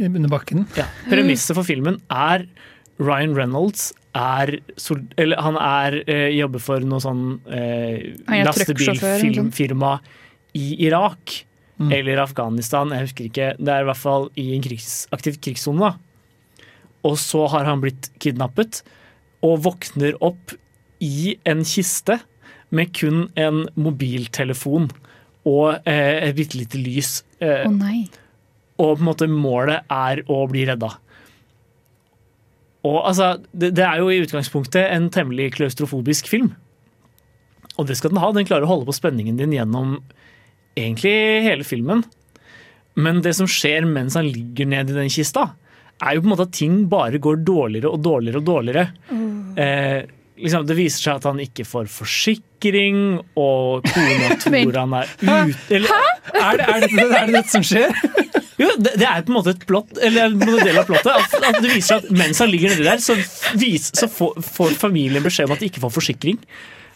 under bakken? Ja. Premisset for filmen er Ryan Reynolds er, eller han er, eh, jobber for noe sånn eh, lastebilfirma i Irak. Mm. Eller Afghanistan, jeg husker ikke. Det er i hvert fall i en krigs, aktiv krigssone. da. Og så har han blitt kidnappet og våkner opp i en kiste med kun en mobiltelefon og eh, et bitte lite lys. Eh, nei. og på en måte målet er å bli redda. Og altså, det, det er jo i utgangspunktet en temmelig klaustrofobisk film. Og det skal den ha. Den klarer å holde på spenningen din gjennom egentlig hele filmen. Men det som skjer mens han ligger ned i den kista, er jo på en måte at ting bare går dårligere og dårligere og dårligere. Eh, liksom, det viser seg at han ikke får forsikring, og kona tror han er ute eller, Er det, er, det, er det dette som skjer? jo, det, det er på en måte et plott, eller en del av plottet. At, at det viser seg at mens han ligger nedi der, så, vis, så får, får familien beskjed om at de ikke får forsikring.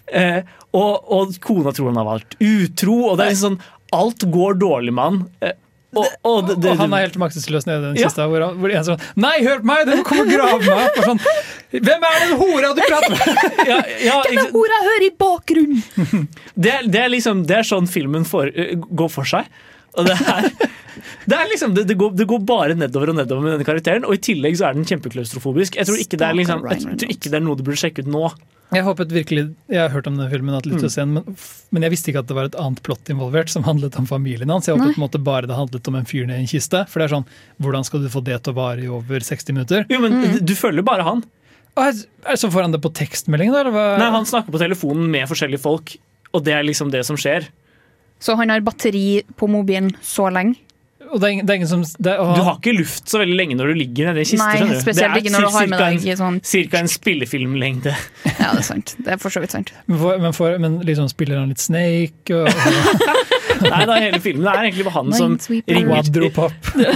Eh, og, og kona tror han har vært utro, og det er liksom sånn Alt går dårlig med han. Eh, og, og, det, det, Og han er helt maktesløs nede den Ja. siste. Hvor, han- hvor en sånn Nei, hør på meg! Du må komme og grave meg opp! Sånn, Hvem er den hora du prater med?! ja, ja, ikke- Hvor jeg hører i bakgrunnen! det, er, det, er liksom, det er sånn filmen for, går for seg. Og det er, det, er liksom, det, det, går, det går bare nedover og nedover med denne karakteren, og i tillegg så er den kjempeklaustrofobisk. Jeg tror ikke det er, liksom, tror ikke det er noe du burde sjekke ut nå. Jeg håpet virkelig, jeg har hørt om denne filmen, Mm. sen, men, men jeg visste ikke at det var et annet plott involvert som handlet om familien hans. Jeg håpet Nei. på en måte bare det handlet om en fyr ned i en kiste. For det er sånn, hvordan skal du få det til å vare i over 60 minutter? Jo, men Du følger bare han. Så får han det på tekstmelding. Eller hva? Nei, Han snakker på telefonen med forskjellige folk, og det er liksom det som skjer. Så han har batteri på mobilen så lenge. Og det er det er ingen som det, og, Du har ikke luft så veldig lenge når du ligger nede i kiste. Nei, spesielt ikke når du har med deg en, sånn cirka en spillefilmlengde. Ja, det er sant. Det er for så vidt sant. men, for, men, for, men liksom spiller han litt Snake? Og, Nei, da, hele filmen det er egentlig bare han som ringer.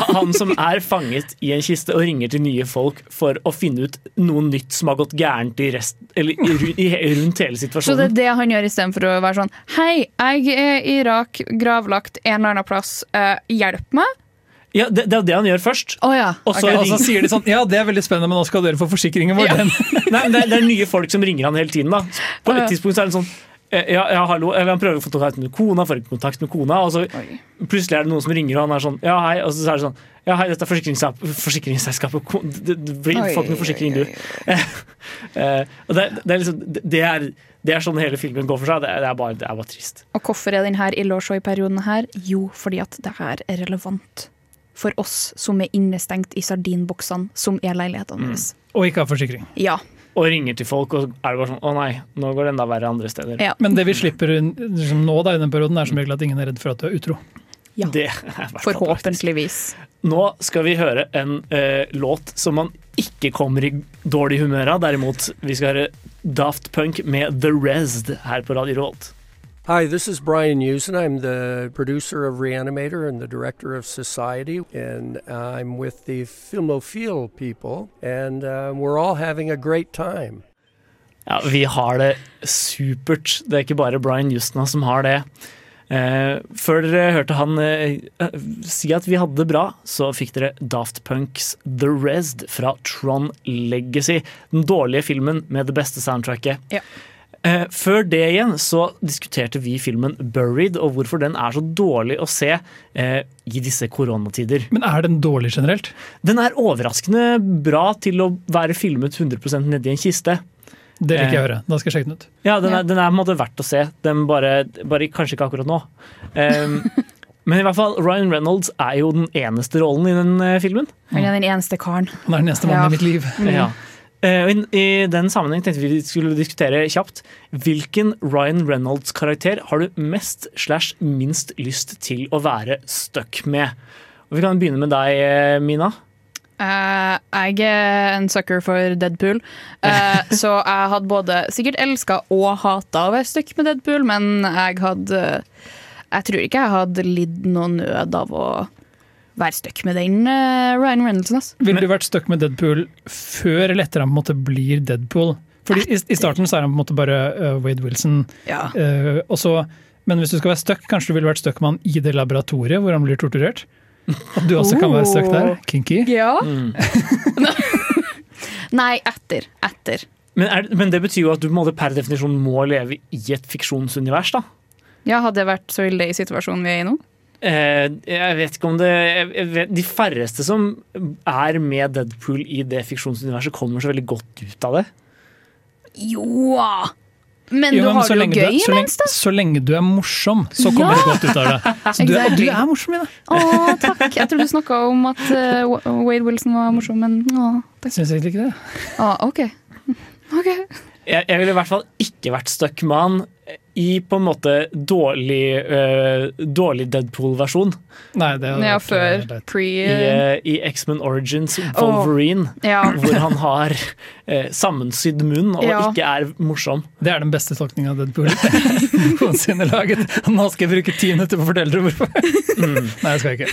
Han som er fanget i en kiste og ringer til nye folk for å finne ut noe nytt som har gått gærent i rest, eller i, i, rundt hele situasjonen. Så det er det han gjør istedenfor å være sånn Hei, jeg er i Irak, gravlagt en eller annen plass. Uh, hjelp meg? Ja, det, det er det han gjør først. Oh, ja. Og så okay. Og så sier de sånn Ja, det er veldig spennende, men nå skal dere få forsikringen vår. Ja. Nei, men det, er, det er nye folk som ringer han hele tiden. da På et tidspunkt så er det sånn eh, ja, ja, hallo, eller Han prøver å få kontakt med kona, får ikke kontakt med kona, og så plutselig er det noen som ringer, og han er sånn Ja, hei. Og så er det sånn Ja, hei, dette er forsikringsselskap- forsikringsselskapet. Ko- Det, det blir Oi, folk forsikring, du. Eh, og det, det er liksom det er, det er sånn hele filmen går for seg. Det er, det er, bare, det er bare trist. Og hvorfor er den her ille å se i perioden her? Jo, fordi at det her er relevant for oss som er innestengt i sardinboksene, som er leilighetene våre. Og ikke ha forsikring. Ja. Og ringer til folk, og er det bare sånn Å nei, nå går det enda verre andre steder. ja. Men det vi slipper liksom, nå da, i den perioden, er som regel at ingen er redd for at du er utro. Ja. Det er. Forhåpentligvis. Nå skal vi høre en eh, låt som man ikke kommer i dårlig humør av. Derimot, vi skal høre Daft Punk med The Resd her på Radio Revolt. Hi, this is Brian Usen. I'm the producer of Reanimator and the director of Society, and I'm with the Filmophile people, and uh, we're all having a great time. Ja, vi har det supert. Det er ikke bare Brian Justna som har det. Eh, før dere hørte han eh, eh, si at vi hadde det bra, så fikk dere Daft Punks The Resd fra Tron Legacy. Den dårlige filmen med det beste soundtracket. Ja. Eh, før det igjen så diskuterte vi filmen Buried, og hvorfor den er så dårlig å se eh, i disse koronatider. Men er den dårlig generelt? Den er overraskende bra til å være filmet 100% nedi en kiste. Det liker jeg å Eh, høre. Da skal jeg sjekke den ut. Ja, den er, den er på en måte verdt å se. Den bare, bare Kanskje ikke akkurat nå. Um, men i hvert fall, Ryan Reynolds er jo den eneste rollen i den eh, filmen. Han er den eneste karen. Han er den eneste mannen Ja. i mitt liv. Mm. Ja. Eh, i, den sammenheng tenkte vi vi skulle diskutere kjapt hvilken Ryan Reynolds-karakter har du mest slash minst lyst til å være stuck med. Og Vi kan begynne med deg, eh, Mina. Uh, jeg er en sucker for Deadpool, uh, så jeg hadde både sikkert elska og hata å være stuck med Deadpool, men jeg hadde Jeg tror ikke jeg hadde lidd noe nød av å være stuck med den uh, Ryan Reynoldsen. Altså. Ville du vært stuck med Deadpool før eller etter han på en måte blir Deadpool? Fordi i, I starten så er han på en måte bare uh, Wade Wilson. Ja. Uh, også, men hvis du skal være stuck, kanskje du ville vært stuck med han i det laboratoriet hvor han blir torturert? At du også kan være stuck der? Kinky? Ja. Mm. Nei, etter. Etter. Men, er, men det betyr jo at du per definisjon må leve i et fiksjonsunivers, da. Ja, hadde det vært så ille i situasjonen vi er i nå? Eh, jeg vet ikke om det vet, De færreste som er med Deadpool i det fiksjonsuniverset, kommer så veldig godt ut av det. Jo! Men Jo, du men har det jo gøy så lenge, imens, da. Så lenge du er morsom, så kommer Ja! du godt ut av det. Så du, Exactly. du er morsom i det. Å, takk. Jeg tror du snakka om at uh, Wade Wilson var morsom, men å, takk. Syns egentlig ikke det. Å, OK. okay. Jeg, jeg ville i hvert fall ikke vært stuck med han i på en måte dårlig, uh, dårlig Deadpool-versjon. Nei, det er Ja, vært, før eh, pre I, uh, i X-Men Origins Wolverine, Ja. hvor han har eh, sammensydd munn og Ja. ikke er morsom. Det er den beste tolkninga av Deadpool noensinne laget. Nå skal jeg bruke ti minutter på å fortelle dere hvorfor. Nei, jeg skal ikke.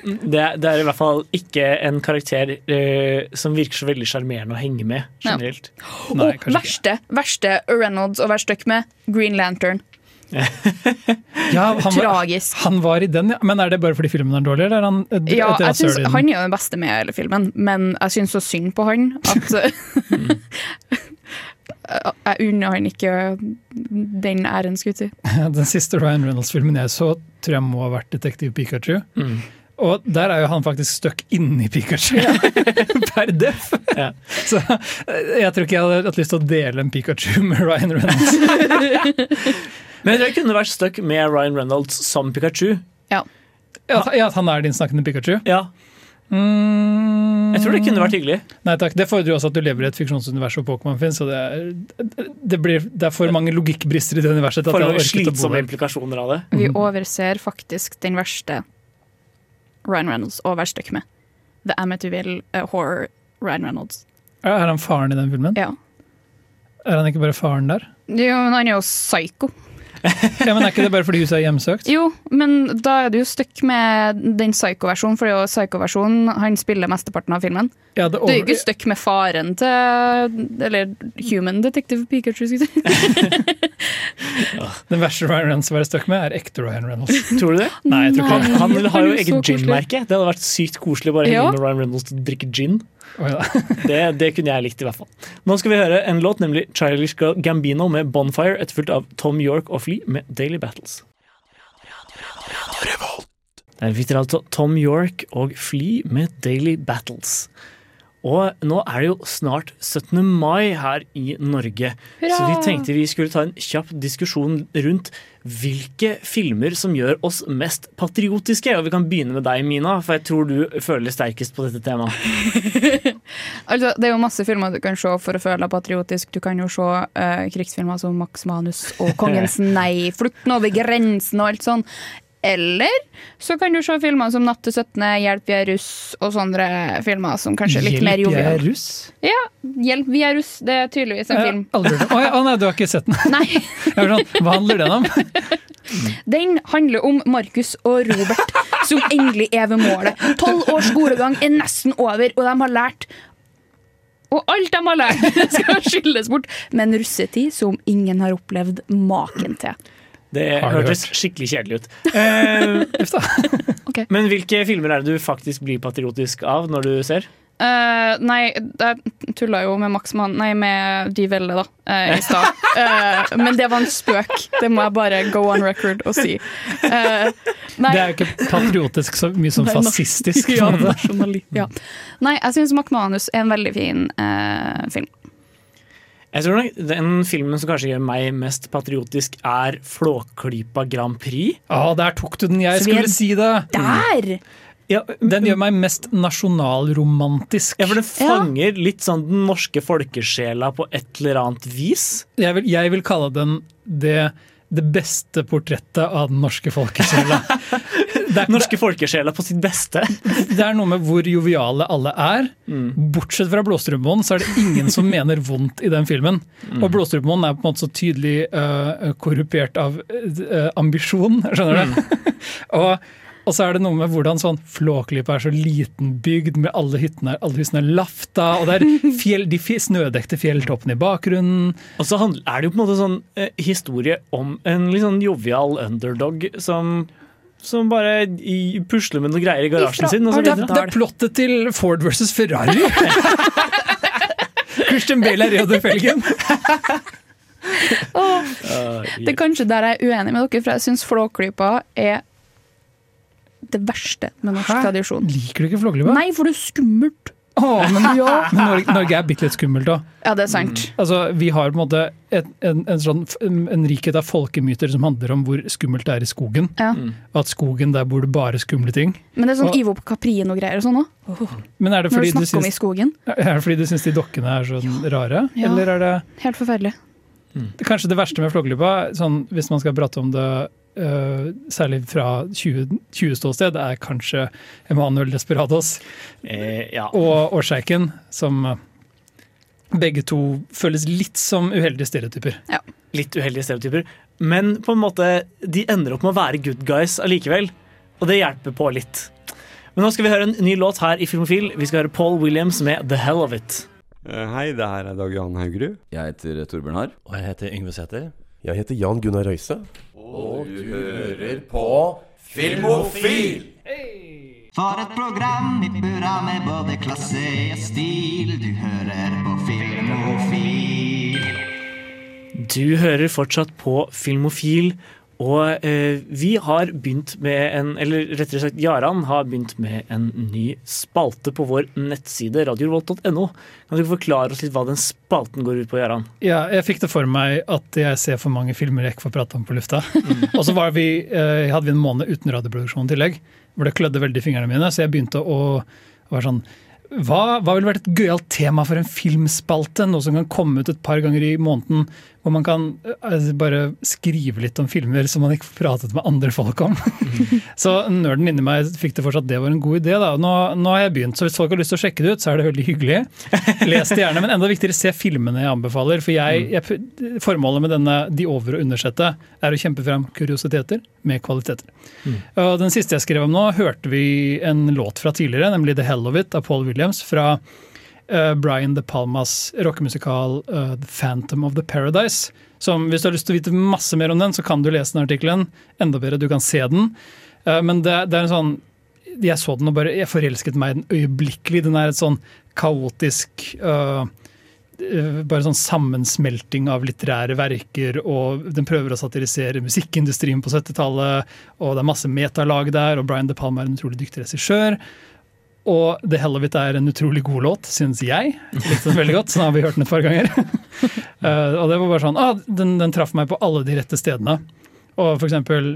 Det, er- det er i hvert fall ikke en karakter eh, som virker så veldig sjarmerende å henge med Ja. generelt. Nei, og verste, verste Reynolds å være stuck med, Green Lantern. Ja, han, Tragisk. han var i den, ja. Men er det bare fordi filmen er dårlig, eller er han Ja, jeg synes, han er jo den beste med i hele filmen, men jeg syns så synd på han at Jeg unner han ikke den æren, skulle jeg si. Den siste Ryan Reynolds-filmen jeg så, tror jeg må ha vært Detektiv Pikachu. Mm. Og der er jo han faktisk stuck inni Pikachu, per def. Ja. Så eh, jeg tror ikke jeg hadde hatt lyst til å dele en Pikachu med Ryan Reynolds. Men jeg kunne vært stuck med Ryan Reynolds som Pikachu. Ja. Ja, at- ja, at han er din snakkende Pikachu? Ja, Mm, jeg tror det kunne vært hyggelig. Nei takk, det fordrer jo også at du lever i et fiksjonsunivers hvor Pokémon finnes. Så det er, det, blir, det er for mange logikkbrister i det universet. til at For jeg mange orket å bo slitsomme der. implikasjoner av det. Vi overser faktisk den verste Ryan Reynolds å være stuck med. The Amityville uh, Horror Ryan Reynolds. Er han faren i den filmen? Ja. Er han ikke bare faren der? Jo, men han er jo psycho. Ja, men Er ikke det bare fordi huset er hjemsøkt? Jo, men da er du jo stuck med den psycho-versjonen, for det er jo psycho-versjonen han spiller mesteparten av filmen. Ja, det Du er jo ikke stuck med faren til Eller Human Detective Pikachu, skal jeg si. Den verste Ryan Reynolds å være stuck med, er ekte Ryan Reynolds. Tror du det? Nei, jeg tror ikke Han, det. han har jo eget gin-merke. Det hadde vært sykt koselig å bare henge Ja. med Ryan Reynolds og drikke gin. Oi da. Det, det kunne jeg likt, i hvert fall. Nå skal vi høre en låt, nemlig Childish Gambino med Bonfire, etterfulgt av Tom York og Flea med Daily Battles. Der fikk dere altså Tom York og Flea med Daily Battles. Og nå er det jo snart 17. mai her i Norge, Hurra! så vi tenkte vi skulle ta en kjapp diskusjon rundt hvilke filmer som gjør oss mest patriotiske. Og vi kan begynne med deg, Mina, for jeg tror du føler sterkest på dette temaet. Altså, det er jo masse filmer du kan se for å føle deg patriotisk. Du kan jo se uh, krigsfilmer som Max Manus og Kongens nei, Flukten over grensen og alt sånn. Eller så kan du se filmer som Natt til 17., Hjelp, vi er russ og sånne filmer som kanskje er litt mer Hjelp, vi er russ? Ja, Hjelp, vi er russ. Det er tydeligvis en Jeg film. aldri. Å ja, oh, nei, du har ikke sett den? Nei, sånn, Hva handler den om? Den handler om Markus og Robert som endelig er ved målet. Tolv års skolegang er nesten over, og de har lært og alt de har lært, skal skylles bort med en russetid som ingen har opplevd maken til. Det hørtes skikkelig kjedelig ut. Eh, Uff da. Ok. Men hvilke filmer er det du faktisk blir patriotisk av når du ser? Uh, nei, jeg tulla jo med Max Mann Nei, med De Velle, da, uh, i stad. Uh, men det var en spøk. Det må jeg bare go on record og si. Eh, nei, Det er jo ikke patriotisk så mye som Nei, fascistisk. Ja, ja. Nei, jeg syns Max Manus er en veldig fin eh, film. Jeg tror nok Den filmen som kanskje gjør meg mest patriotisk, er Flåklypa Grand Prix. Ja, der tok du den jeg Så skulle si det! Der! Ja, Den gjør meg mest nasjonalromantisk. ja, for det fanger litt sånn den norske folkesjela på et eller annet vis. Jeg vil, jeg vil kalle den det, det beste portrettet av den norske folkesjela. Det er, Norske folkesjela på sitt beste. det er noe med hvor joviale alle er. Mm. Bortsett fra Blåstrupmoen, så er det ingen som mener vondt i den filmen. Mm. Og Blåstrupmoen er på en måte så tydelig uh, korrupert av uh, ambisjon, skjønner du? Mm. og, og så er det noe med hvordan sånn Flåklypa er så liten bygd, med alle hyttene alle husene er lafta, og det er fjell, de snødekte fjelltoppene i bakgrunnen. Og så er det jo på en måte sånn eh, historie om en litt sånn jovial underdog som, som bare pusler med noen greier i garasjen Ifra- sin. Og så Det det er plottet til Ford versus Ferrari! Christian Bale er Rio de Felgen. oh, det er kanskje der jeg er uenig med dere, for jeg syns Flåklypa er det verste med norsk Hæ? tradisjon. Liker du ikke Flåklypa? Nei, for det er skummelt. Åh, men, men Norge, Norge er bitte litt skummelt òg. Ja, det er sant. Altså, vi har på en måte et, en, en, sånn, en rikhet av folkemyter som handler om hvor skummelt det er i skogen. Ja. Mm. at skogen der bor det bare skumle ting. Men det er sånn Og- Ivo på Caprin og greier og sånn òg. Men er Når du snakker snakker om i skogen. er det fordi du syns de dokkene er sånn rare? Ja. Eller er det Helt forferdelig. kanskje det verste med Flåklypa, sånn, hvis man skal prate om det øh, særlig fra 20 20-ståsted, er kanskje Emanuel Desperados Eh, ja. og Årsaken, som øh, begge to føles litt som uheldige stereotyper. Litt uheldige stereotyper. Men på en måte, de ender opp med å være good guys allikevel. Og det hjelper på litt. Men nå skal vi høre en ny låt her i Filmofil. Vi skal høre Paul Williams med The Hell of It. Eh, Hei, det her er Dag Jan Haugerud. Jeg heter Torbjørn Harr. Og jeg heter Yngve Sæther. Jeg heter Jan Gunnar Røise. Og du hører på Filmofil! For et program i burra med både klasse og stil. Du hører på Filmofil. Du hører fortsatt på Filmofil. Og eh, vi har begynt med en Eller rettere sagt, Jaran har begynt med en ny spalte på vår nettside radiorevolt.no. Kan du forklare oss litt hva den spalten går ut på, Jaran? Ja, jeg fikk det for meg at jeg ser for mange filmer jeg ikke får prate om på lufta. og så var vi, eh, hadde vi en måned uten radioproduksjon i tillegg, hvor det klødde veldig i fingrene mine. Så jeg begynte å, å være sånn hva, hva ville vært et gøyalt tema for en filmspalte? Noe som kan komme ut et par ganger i måneden, hvor man kan altså, bare skrive litt om filmer som man ikke pratet med andre folk om. så nerden inni meg fikk det for seg at det var en god idé. Da. Nå, nå har jeg begynt, så hvis folk har lyst til å sjekke det ut, så er det veldig hyggelig. Les det gjerne, men enda viktigere, se filmene jeg anbefaler. For jeg, jeg, formålet med denne De over- og undersette er å kjempe frem kuriositeter med kvaliteter. Og den siste jeg skrev om nå, hørte vi en låt fra tidligere, nemlig The Hell of It av Paul Williams. fra eh, Brian De Palmas rockemusikal uh, The Phantom of the Paradise. Som, hvis du har lyst til å vite masse mer om den, så kan du lese den artikkelen. Enda bedre, du kan se den. Uh, men det, det er en sånn Jeg så den og bare jeg forelsket meg den øyeblikkelig. Den er et sånn kaotisk bare sånn sammensmelting av litterære verker, og den prøver å satirisere musikkindustrien på 70-tallet. Og det er masse metalag der, og Brian De Palma er en utrolig dyktig regissør. Og The Hell of It er en utrolig god låt, syns jeg. Likte den veldig godt, så nå har vi hørt den et par ganger. uh, og det var bare sånn, ah, den, den traff meg på alle de rette stedene. Og for eksempel,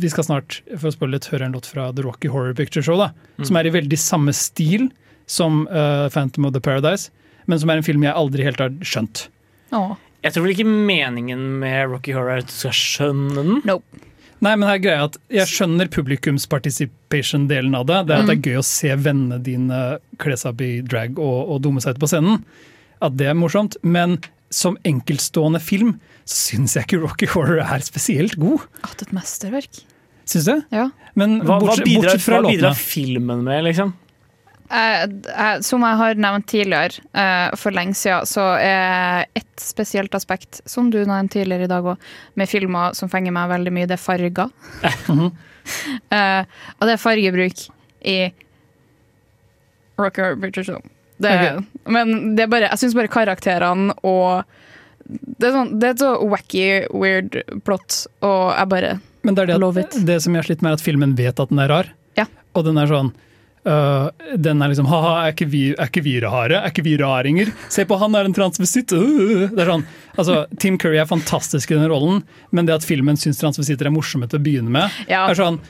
vi skal snart for å spørre litt, høre en låt fra The Rocky Horror Picture Show, da, Mm. som er i veldig samme stil som uh, Phantom of the Paradise, men som er en film jeg aldri helt har skjønt. Jeg tror vel ikke meningen med Rocky Horror er at du skal skjønne den. Nei, men her er greia at Jeg skjønner publikums participation-delen av det. Det er at det er gøy å se vennene dine kle seg opp i drag og, og dumme seg ut på scenen. At det er morsomt. Men som enkeltstående film så syns jeg ikke Rocky Horror er spesielt god. At et mesterverk. Syns du? Ja. Men Hva, hva, bortsett, bidrar, bortsett fra hva bidrar filmen med, liksom? Som jeg har nevnt tidligere, eh, for lenge siden, så er et spesielt aspekt, som du nevnte tidligere i dag òg, med filmer som fenger meg veldig mye, det er farger. Eh, og det er fargebruk i Rocker Horror Det, okay. Men det er bare, jeg syns bare karakterene og det er, sånn, det er et så wacky, weird plot, og jeg bare Men det er det, at, det som jeg har slitt med, er at filmen vet at den er rar. Ja. Og den er sånn øh, Den er liksom Ha-ha, er ikke vi, er ikke vi rare? Er ikke vi raringer? Se på han er en transvestitt! Uh, Det er sånn, altså, Tim Curry er fantastisk i den rollen, men det at filmen syns transvestitter er morsomme til å begynne med, Ja. er sånn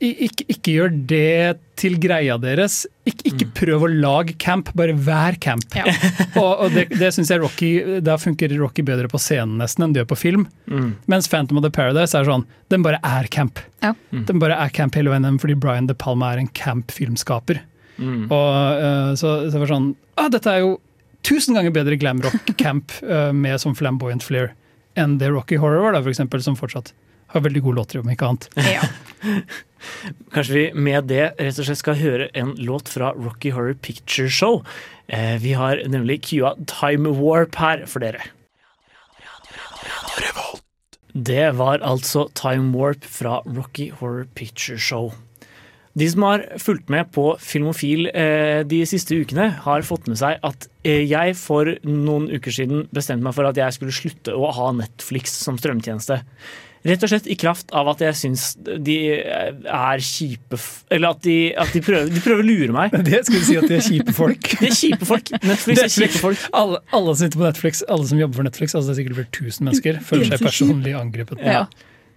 ikke, ikke gjør det til greia deres. Ikke, ikke prøv å lage camp, bare vær camp. og, og det, det synes jeg Rocky Da funker Rocky bedre på scenen nesten enn det gjør på film. Mm. Mens Phantom of the Paradise er sånn, den bare er camp. Ja. Den bare er camp hele veien fordi Brian De Palma er en camp-filmskaper. Mm. Og uh, så, så det var sånn ah, Dette er jo tusen ganger bedre glamrock-camp uh, med sånn flamboyant flair enn det Rocky Horror var, da, for eksempel, som fortsatt har veldig gode låter, om ikke annet. Kanskje vi med det rett og slett skal høre en låt fra Rocky Horror Picture Show. Eh, vi har nemlig QA Time Warp her for dere. Det var altså Time Warp fra Rocky Horror Picture Show. De som har fulgt med på Filmofil eh, de siste ukene, har fått med seg at eh, jeg for noen uker siden bestemte meg for at jeg skulle slutte å ha Netflix som strømtjeneste. Rett og slett i kraft av at jeg syns de er kjipe f- Eller at de, at de, prøver, de prøver å lure meg. Det skulle si at de er kjipe folk. De er kjipe folk. Netflix er kjipe folk. Alle, alle som sitter på Netflix, alle som jobber for Netflix, altså det er sikkert flere tusen mennesker, føler er seg personlig angrepet. Ja.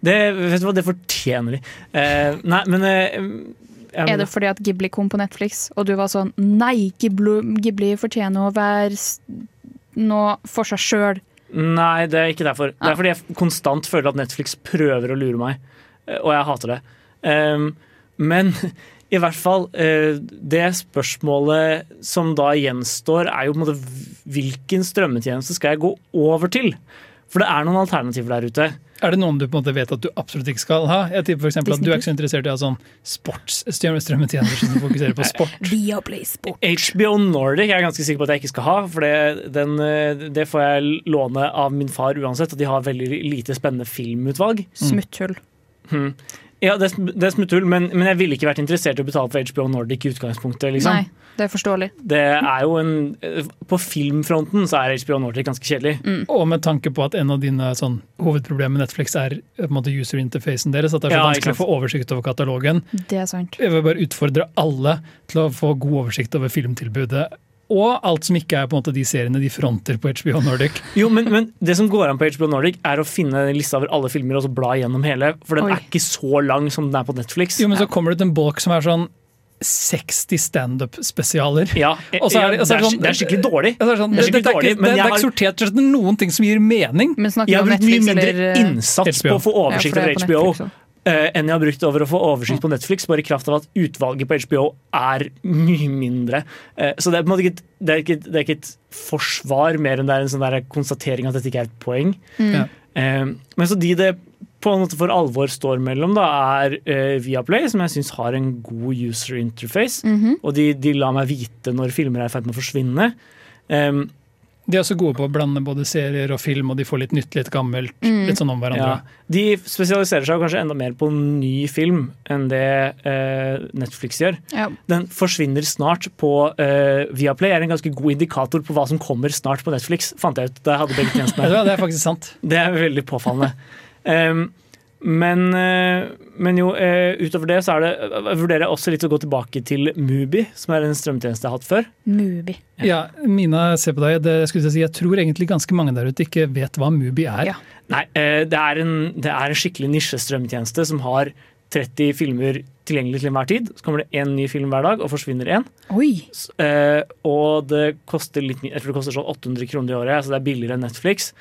Det, vet du hva, det fortjener de. Eh, nei, men eh, Er det fordi at Ghibli kom på Netflix, og du var sånn Nei, Ghibli, Ghibli fortjener å være noe for seg sjøl. Nei, det er ikke derfor. Det er fordi jeg konstant føler at Netflix prøver å lure meg, eh, og jeg hater det. Um, men i hvert fall, eh, det spørsmålet som da gjenstår, er jo på en måte hvilken strømmetjeneste skal jeg gå over til? For det er noen alternativer der ute. Er det noen du på en måte vet at du absolutt ikke skal ha? Jeg tipper eksempel at Du er ikke så interessert i å ha sånn sportsstrømmetjenester som fokuserer på sport. Viaplay Sport. HBO Nordic er jeg ganske sikker på at jeg ikke skal ha, for det, den, eh, det får jeg låne av min far uansett. Og de har veldig lite spennende filmutvalg. Smutthull. Hmm. Ja, det er, det er smutthull, men, men jeg ville ikke vært interessert i å betale for HBO Nordic i utgangspunktet. liksom. Nei, det er forståelig. Det er jo en, På filmfronten så er HBO Nordic ganske kjedelig. Og med tanke på at en av dine sånn, hovedproblemer med Netflix er på en måte user interfacen deres, at det er så Ja, vanskelig å få oversikt over katalogen. Det er sant. Jeg vil bare utfordre alle til å få god oversikt over filmtilbudet. Og alt som ikke er på en måte de seriene de fronter på HBO Nordic. Jo, men, men det som går an på HBO Nordic, er å finne en liste over alle filmer og så bla gjennom hele. For den Oi. er ikke så lang som den er på Netflix. Jo, men så kommer det til en bolk som er sånn 60 standup-spesialer. Ja, Og så er det, og så det er- sånn- det er skikkelig dårlig. Er det sånn, Det er skikkelig dårlig, ikke, men jeg det er har- ikke sortert noen ting som gir mening. Men snakker Jeg har brukt mye mindre innsats HBO. på å få oversikt Ja, over er HBO enn jeg har brukt over å få oversikt på Netflix, bare i kraft av at utvalget på HBO er mye mindre. Eh, så det er, ikke, et- det, er ikke, det er ikke et forsvar, mer enn det er en sånn der konstatering at dette ikke er et poeng. Mm. Ja. Eh, men så de det på en måte for alvor står mellom, da, er eh, Viaplay, som jeg syns har en god user interface. Mhm. Og de, de lar meg vite når filmer er i ferd med å forsvinne. Um, De er også gode på å blande både serier og film, og de får litt nytt, litt gammelt. Mm. Litt sånn om hverandre. Ja. De spesialiserer seg kanskje enda mer på ny film enn det eh, Netflix gjør. Ja. Den forsvinner snart på eh, Viaplay, er en ganske god indikator på hva som kommer snart på Netflix. fant jeg ut da jeg hadde begge tjenestene. det er faktisk sant. Det er veldig påfallende. Um, men, eh, men jo, eh, utover det så er det, jeg vurderer jeg også litt å gå tilbake til Mubi, som er en strømtjeneste jeg har hatt før. Mubi. Ja, Mina, se på deg. Det, jeg, si, jeg tror egentlig ganske mange der ute ikke vet hva Mubi er. Nei, eh, det er en, det er en skikkelig nisjestrømtjeneste som har 30 filmer tilgjengelig til enhver tid. Så kommer det én ny film hver dag, og forsvinner én. Oi! Eh, og det koster litt mye, jeg tror det koster sånn 800 kroner i året, så det er billigere enn Netflix.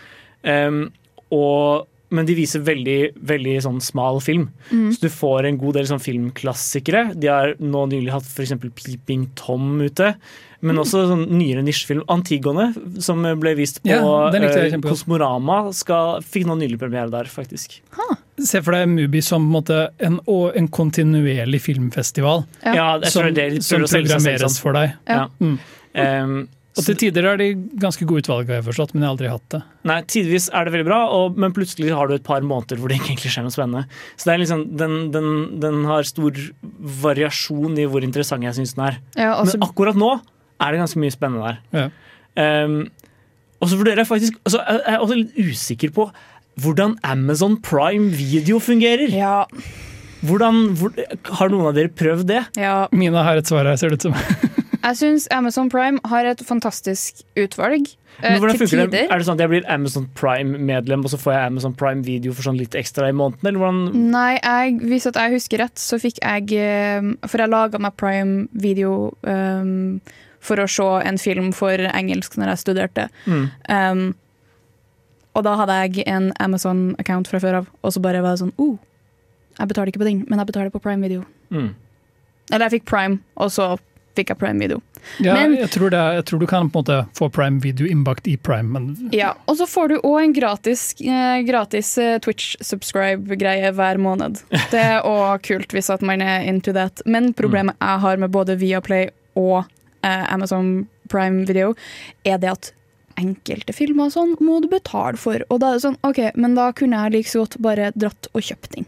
Um, og, men de viser veldig, veldig sånn smal film. Mm. Så du får en god del sånn filmklassikere. De har nå nylig hatt f.eks. Peeping Tom ute. Men også sånn nyere nisjefilm. Antigone, som ble vist på Ja, eh. Kosmorama, skal, fikk nå nylig premiere der, faktisk. Se for deg Mubi som en, måte, en, en kontinuerlig filmfestival. Ja. Ja, som, det det de som programmeres for deg. Ja. Mm. Em, Og til tider er de ganske gode utvalg, har jeg forstått, men jeg har aldri hatt det. Nei, Tidvis er det veldig bra, og, men plutselig har du et par måneder hvor det ikke egentlig skjer noe spennende. Så det er liksom, den, den, den har stor variasjon i hvor interessant jeg syns den er. Ja, altså- Men akkurat nå er det ganske mye spennende der. Ja. Um, og så vurderer jeg faktisk altså, Jeg er også litt usikker på hvordan Amazon Prime Video fungerer. Hvordan, hvor, har noen av dere prøvd det? Ja. Mina har et svar her, ser det ut som. Jeg syns Amazon Prime har et fantastisk utvalg. eh, Men hvordan til funker det? tider. Er det sånn at jeg blir Amazon Prime-medlem, og så får jeg Amazon Prime Video for sånn litt ekstra i måneden? Eller hvordan Nei, jeg, hvis jeg husker rett, så fikk jeg eh, For jeg laga meg Prime Video um, for å se en film for engelsk når jeg studerte. Mm. Um, og da hadde jeg en Amazon-account fra før av, og så bare var det sånn oh, Jeg betaler ikke på den, men jeg betaler på Prime Video. Mm. Eller jeg fikk Prime, og så fikk jeg Prime Video. Ja, Men- jeg, tror det jeg tror du kan på en måte få Prime Video innbakt i Prime, men Ja, Og så får du òg en gratis, eh, gratis eh, Twitch-subscribe-greie hver måned. Det er òg kult hvis at man er into that. Men problemet jeg har med både Viaplay og eh, Amazon Prime Video, er det at enkelte filmer sånn må du betale for. Og da er det sånn, ok, men da kunne jeg like så godt bare dratt og kjøpt den.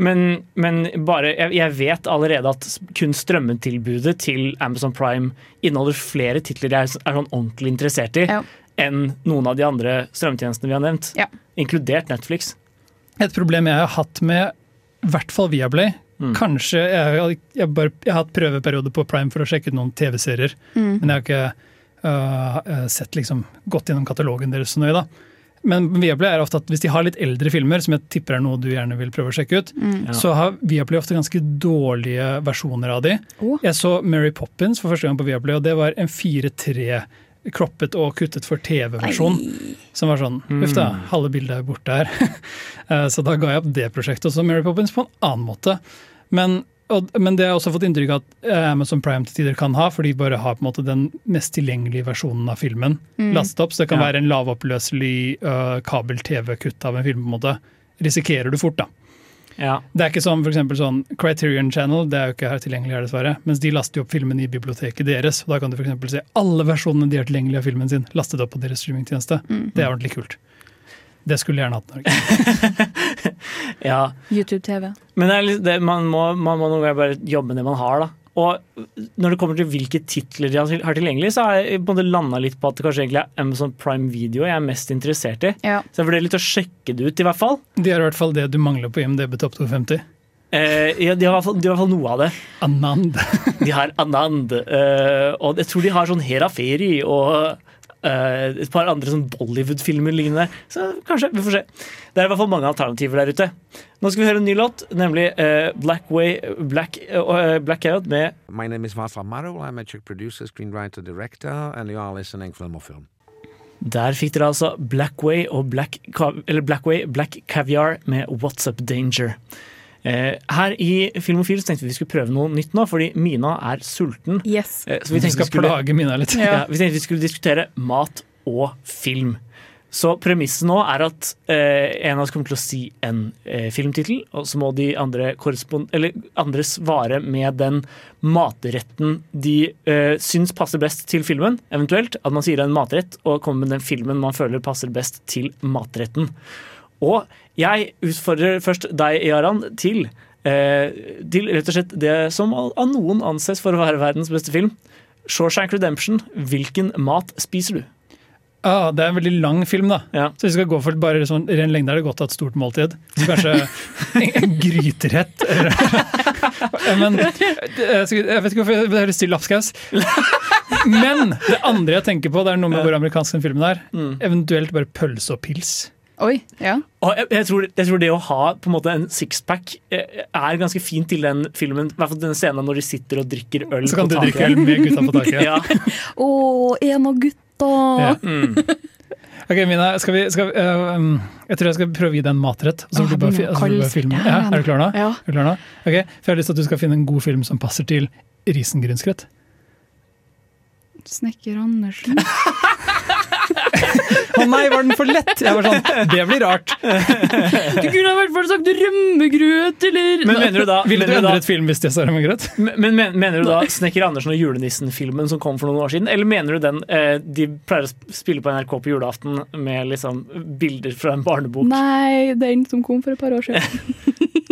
Men, men bare, jeg, jeg vet allerede at kun strømmetilbudet til Amazon Prime inneholder flere titler jeg er sånn ordentlig interessert i, enn noen av de andre strømmetjenestene vi har nevnt. Inkludert Netflix. Et problem jeg har hatt med i hvert fall Viaplay Mm. Kanskje jeg, jeg, bare, jeg har hatt prøveperiode på Prime for å sjekke ut noen TV-serier. Mm. Men jeg har ikke uh, sett liksom, gått gjennom katalogen deres så nøye. da. Men Viaplay er ofte at hvis de har litt eldre filmer, som jeg tipper er noe du gjerne vil prøve å sjekke ut, Mm. Ja. så har Viaplay ofte ganske dårlige versjoner av de. Oh. Jeg så Mary Poppins for første gang på Viaplay, og det var en 4-3 kroppet og kuttet for TV-versjon. Som var sånn Uff da, Mm. halve bildet er borte her. Eh, så da ga jeg opp det prosjektet. Og så Mary Poppins på en annen måte. Men, og, men det har jeg også fått inntrykk av at eh, Amazon Prime til tider kan ha, for de bare har på en måte den mest tilgjengelige versjonen av filmen Mm. lastet opp. Så det kan Ja. være en lavoppløselig øh, kabel-TV-kutt av en film. på en måte. Risikerer du fort, da. Ja. Det er ikke som for sånn Criterion Channel, det er jo ikke her tilgjengelig her dessverre, mens de laster jo opp filmen i biblioteket deres. og Da kan du for se alle versjonene de har tilgjengelig av filmen sin, lastet opp på deres streamingtjeneste. Mm. Det er ordentlig kult. Det skulle gjerne hatt Norge. ja. YouTube-TV. Men det er litt, det, man, må, man må noen ganger bare jobbe med det man har. da. Og når det kommer til hvilke titler de har tilgjengelig, så har jeg på landa litt på at det kanskje egentlig er Amazon Prime Video jeg er mest interessert i. Ja. Så jeg vurderer litt å sjekke det ut, i hvert fall. De har i hvert fall det du mangler på IMDb Topp 250. Eh, ja, de, har i hvert fall, de har i hvert fall noe av det. Anand. De har Anand, eh, og jeg tror de har sånn Hera Feri og eh, et par andre sånn Bollywood-filmer lignende. Så kanskje, vi får se. Det er i hvert fall mange alternativer der ute. Nå skal vi høre en ny låt, nemlig uh, Black Way Black, uh, Blackout med My name is Václav Marou. I'm a Czech producer, screenwriter, director, and you are listening Film og Film. Der fikk dere altså Blackway og Black, eller Blackway Black Caviar med What's Up Danger. Eh, her i Filmofil så tenkte vi vi skulle prøve noe nytt nå, fordi Mina er sulten. Yes. Eh, så Vi tenkte skal skulle- plage Mina litt. Ja. vi tenkte vi skulle diskutere mat og film. Så premisset nå er at eh, en av oss kommer til å si en eh, filmtittel, og så må de andre, eller andre svare med den matretten de eh, syns passer best til filmen. Eventuelt at man sier en matrett og kommer med den filmen man føler passer best til matretten. Og jeg utfordrer først deg, Jaran, til, eh, til rett og slett det som av noen anses for å være verdens beste film. Shawshank Redemption. Hvilken mat spiser du? Ah, det er en veldig lang film, da. Så hvis vi skal gå for bare sånn ren lengde er det godt å ha et stort måltid. Så kanskje en, gryterett. Men eh, jeg jeg vet ikke hvorfor det høres til lapskaus. Men det andre jeg tenker på, det er noe med hvor amerikansk den filmen er. Eventuelt bare pølse og pils. Oi, ja. Og jeg, jeg, tror, jeg tror det å ha på en måte en sixpack eh, er ganske fint til den filmen. I hvert fall denne scenen når de sitter og drikker øl Så kan på du taket. drikke øl med gutta på taket. ja. Å, en av gutta! Ja. Mm. Ok, Mina, skal vi, skal vi, um, jeg tror jeg skal prøve å gi deg en matrett. så du bare, fi- begynner å og så får du bare filme. Ja, er du klar nå? Ja. Er du klar nå? Ok, for Jeg har lyst til at du skal finne en god film som passer til risengrynsgrøt. Snekker Andersen. Å nei, var den for lett? Jeg var sånn, Det blir rart. Du kunne i hvert fall sagt rømmegrøt, eller Men mener du da Ville du mener du da- endret film hvis det sa rømmegrøt? Men, men men- Mener du da Snekker Andersen og julenissen-filmen som kom for noen år siden? Eller mener du den eh, de pleier å spille på NRK på julaften med liksom bilder fra en barnebok? Nei, den som kom for et par år siden.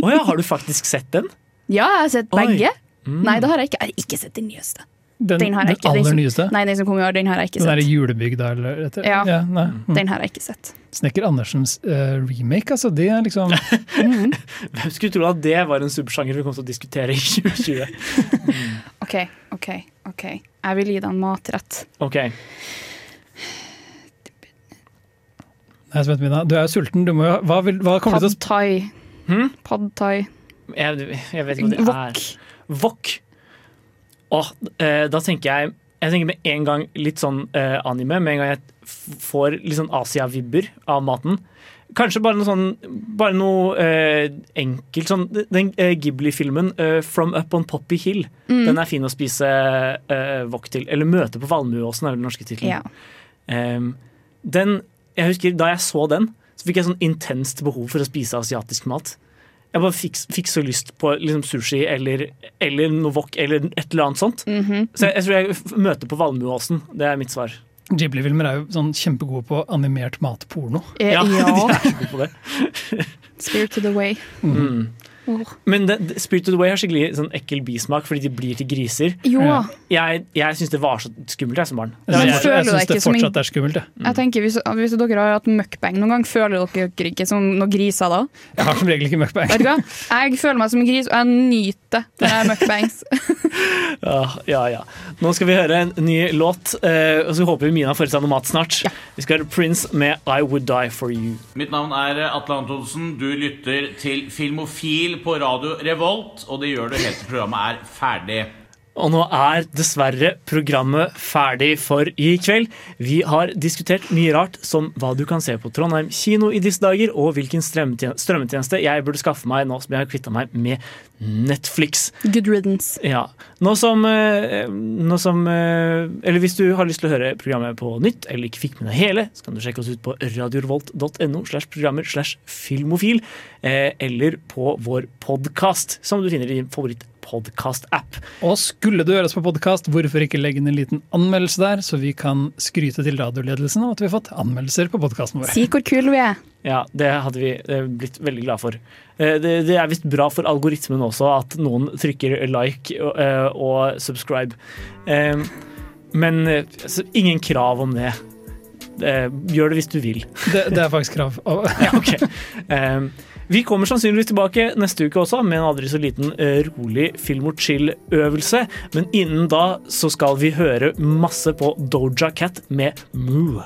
ja, har du faktisk sett den? Ja, jeg har sett begge. Mm. Nei, det har jeg ikke. Jeg har ikke sett den nyeste. Den, har jeg den aller som, nyeste? Nei, den som kom i år, den har jeg ikke sett. Den der julebygda eller etter? Ja. nei. Mm. Den har jeg ikke sett. Snekker Andersens uh, remake, altså. Det er liksom Hvem skulle tro at det var en subsjanger vi kom til å diskutere i 2020? OK, OK, OK. Jeg vil gi deg en matrett. Ok, Nei, Svend Mina, du er jo sulten. Du må jo, hva, vil, hva kommer du til å Pad thai. Hm? Pad thai. jeg, jeg vet ikke hva det er. Wok. Åh, eh, da tenker jeg Jeg tenker med en gang litt sånn eh, anime. Med en gang jeg får litt sånn Asia-vibber av maten. Kanskje bare noe sånn Bare noe eh, enkelt sånn Den eh, Ghibli-filmen eh, 'From Up on Poppy Hill'. Mm. Den er fin å spise eh, wok til. Eller 'Møte på Valmueåsen' er vel den norske tittelen. Ja. Den, jeg husker Da jeg så den, så fikk jeg sånn intenst behov for å spise asiatisk mat. Jeg bare fikk, fikk så lyst på liksom, sushi eller, eller noe wok eller et eller annet sånt. Mhm. Så jeg, jeg tror jeg møter på Valmueåsen. Det er mitt svar. Ghibli-filmer er jo sånn kjempegode på animert matporno. Eh, ja. de er så gode på det. Spirit to the way. Mm. Men det, det- Spirited Away har skikkelig sånn ekkel bismak fordi de blir til griser. Jo. Ja. Jeg, jeg syns det var så skummelt jeg som barn. Men jeg, jeg, jeg syns det fortsatt er skummelt. Jeg. Jeg tenker, hvis, hvis dere har hatt mukbang noen gang, føler dere ikke som noen griser da? jeg har som regel ikke mukbang. Vet du hva? Jeg føler meg som en gris, og jeg nyter når jeg møkkbengs. mukbangs. Ja, ja, ja. Nå skal vi høre en ny låt, eh, og så håper vi Mina får i seg noe mat snart. Vi skal høre Prince med I Would Die For You. Mitt navn er Atle Antonsen. Du lytter til Filmofil på radio Revolt, og det gjør du helt til programmet er ferdig. Og nå er dessverre programmet ferdig for i kveld. Vi har diskutert mye rart, som hva du kan se på Trondheim kino i disse dager, og hvilken strømmetjeneste jeg burde skaffe meg nå som jeg har kvitta meg med Netflix. Good riddance. Ja. Nå som, eh, nå som eh, Eller hvis du har lyst til å høre programmet på nytt, eller ikke fikk med deg hele, så kan du sjekke oss ut på radiorvolt.no slash programmer slash filmofil, eh, eller på vår podkast, som du finner i din favoritt-podkast-app. Og skulle du gjøres på podkast, hvorfor ikke legge inn en liten anmeldelse der, så vi kan skryte til radioledelsen om at vi har fått anmeldelser på podkasten vår. Si hvor kule vi er. Ja, det hadde vi eh, blitt veldig glad for. Eh, Det, det er visst bra for algoritmen også at noen trykker like og, eh, og subscribe. Men ingen krav om det. Gjør det hvis du vil. Det, det er faktisk krav. Ja, ok. Vi kommer sannsynligvis tilbake neste uke også med en aldri så liten eh, rolig film og chill-øvelse. Men innen da så skal vi høre masse på Doja Cat med Moo.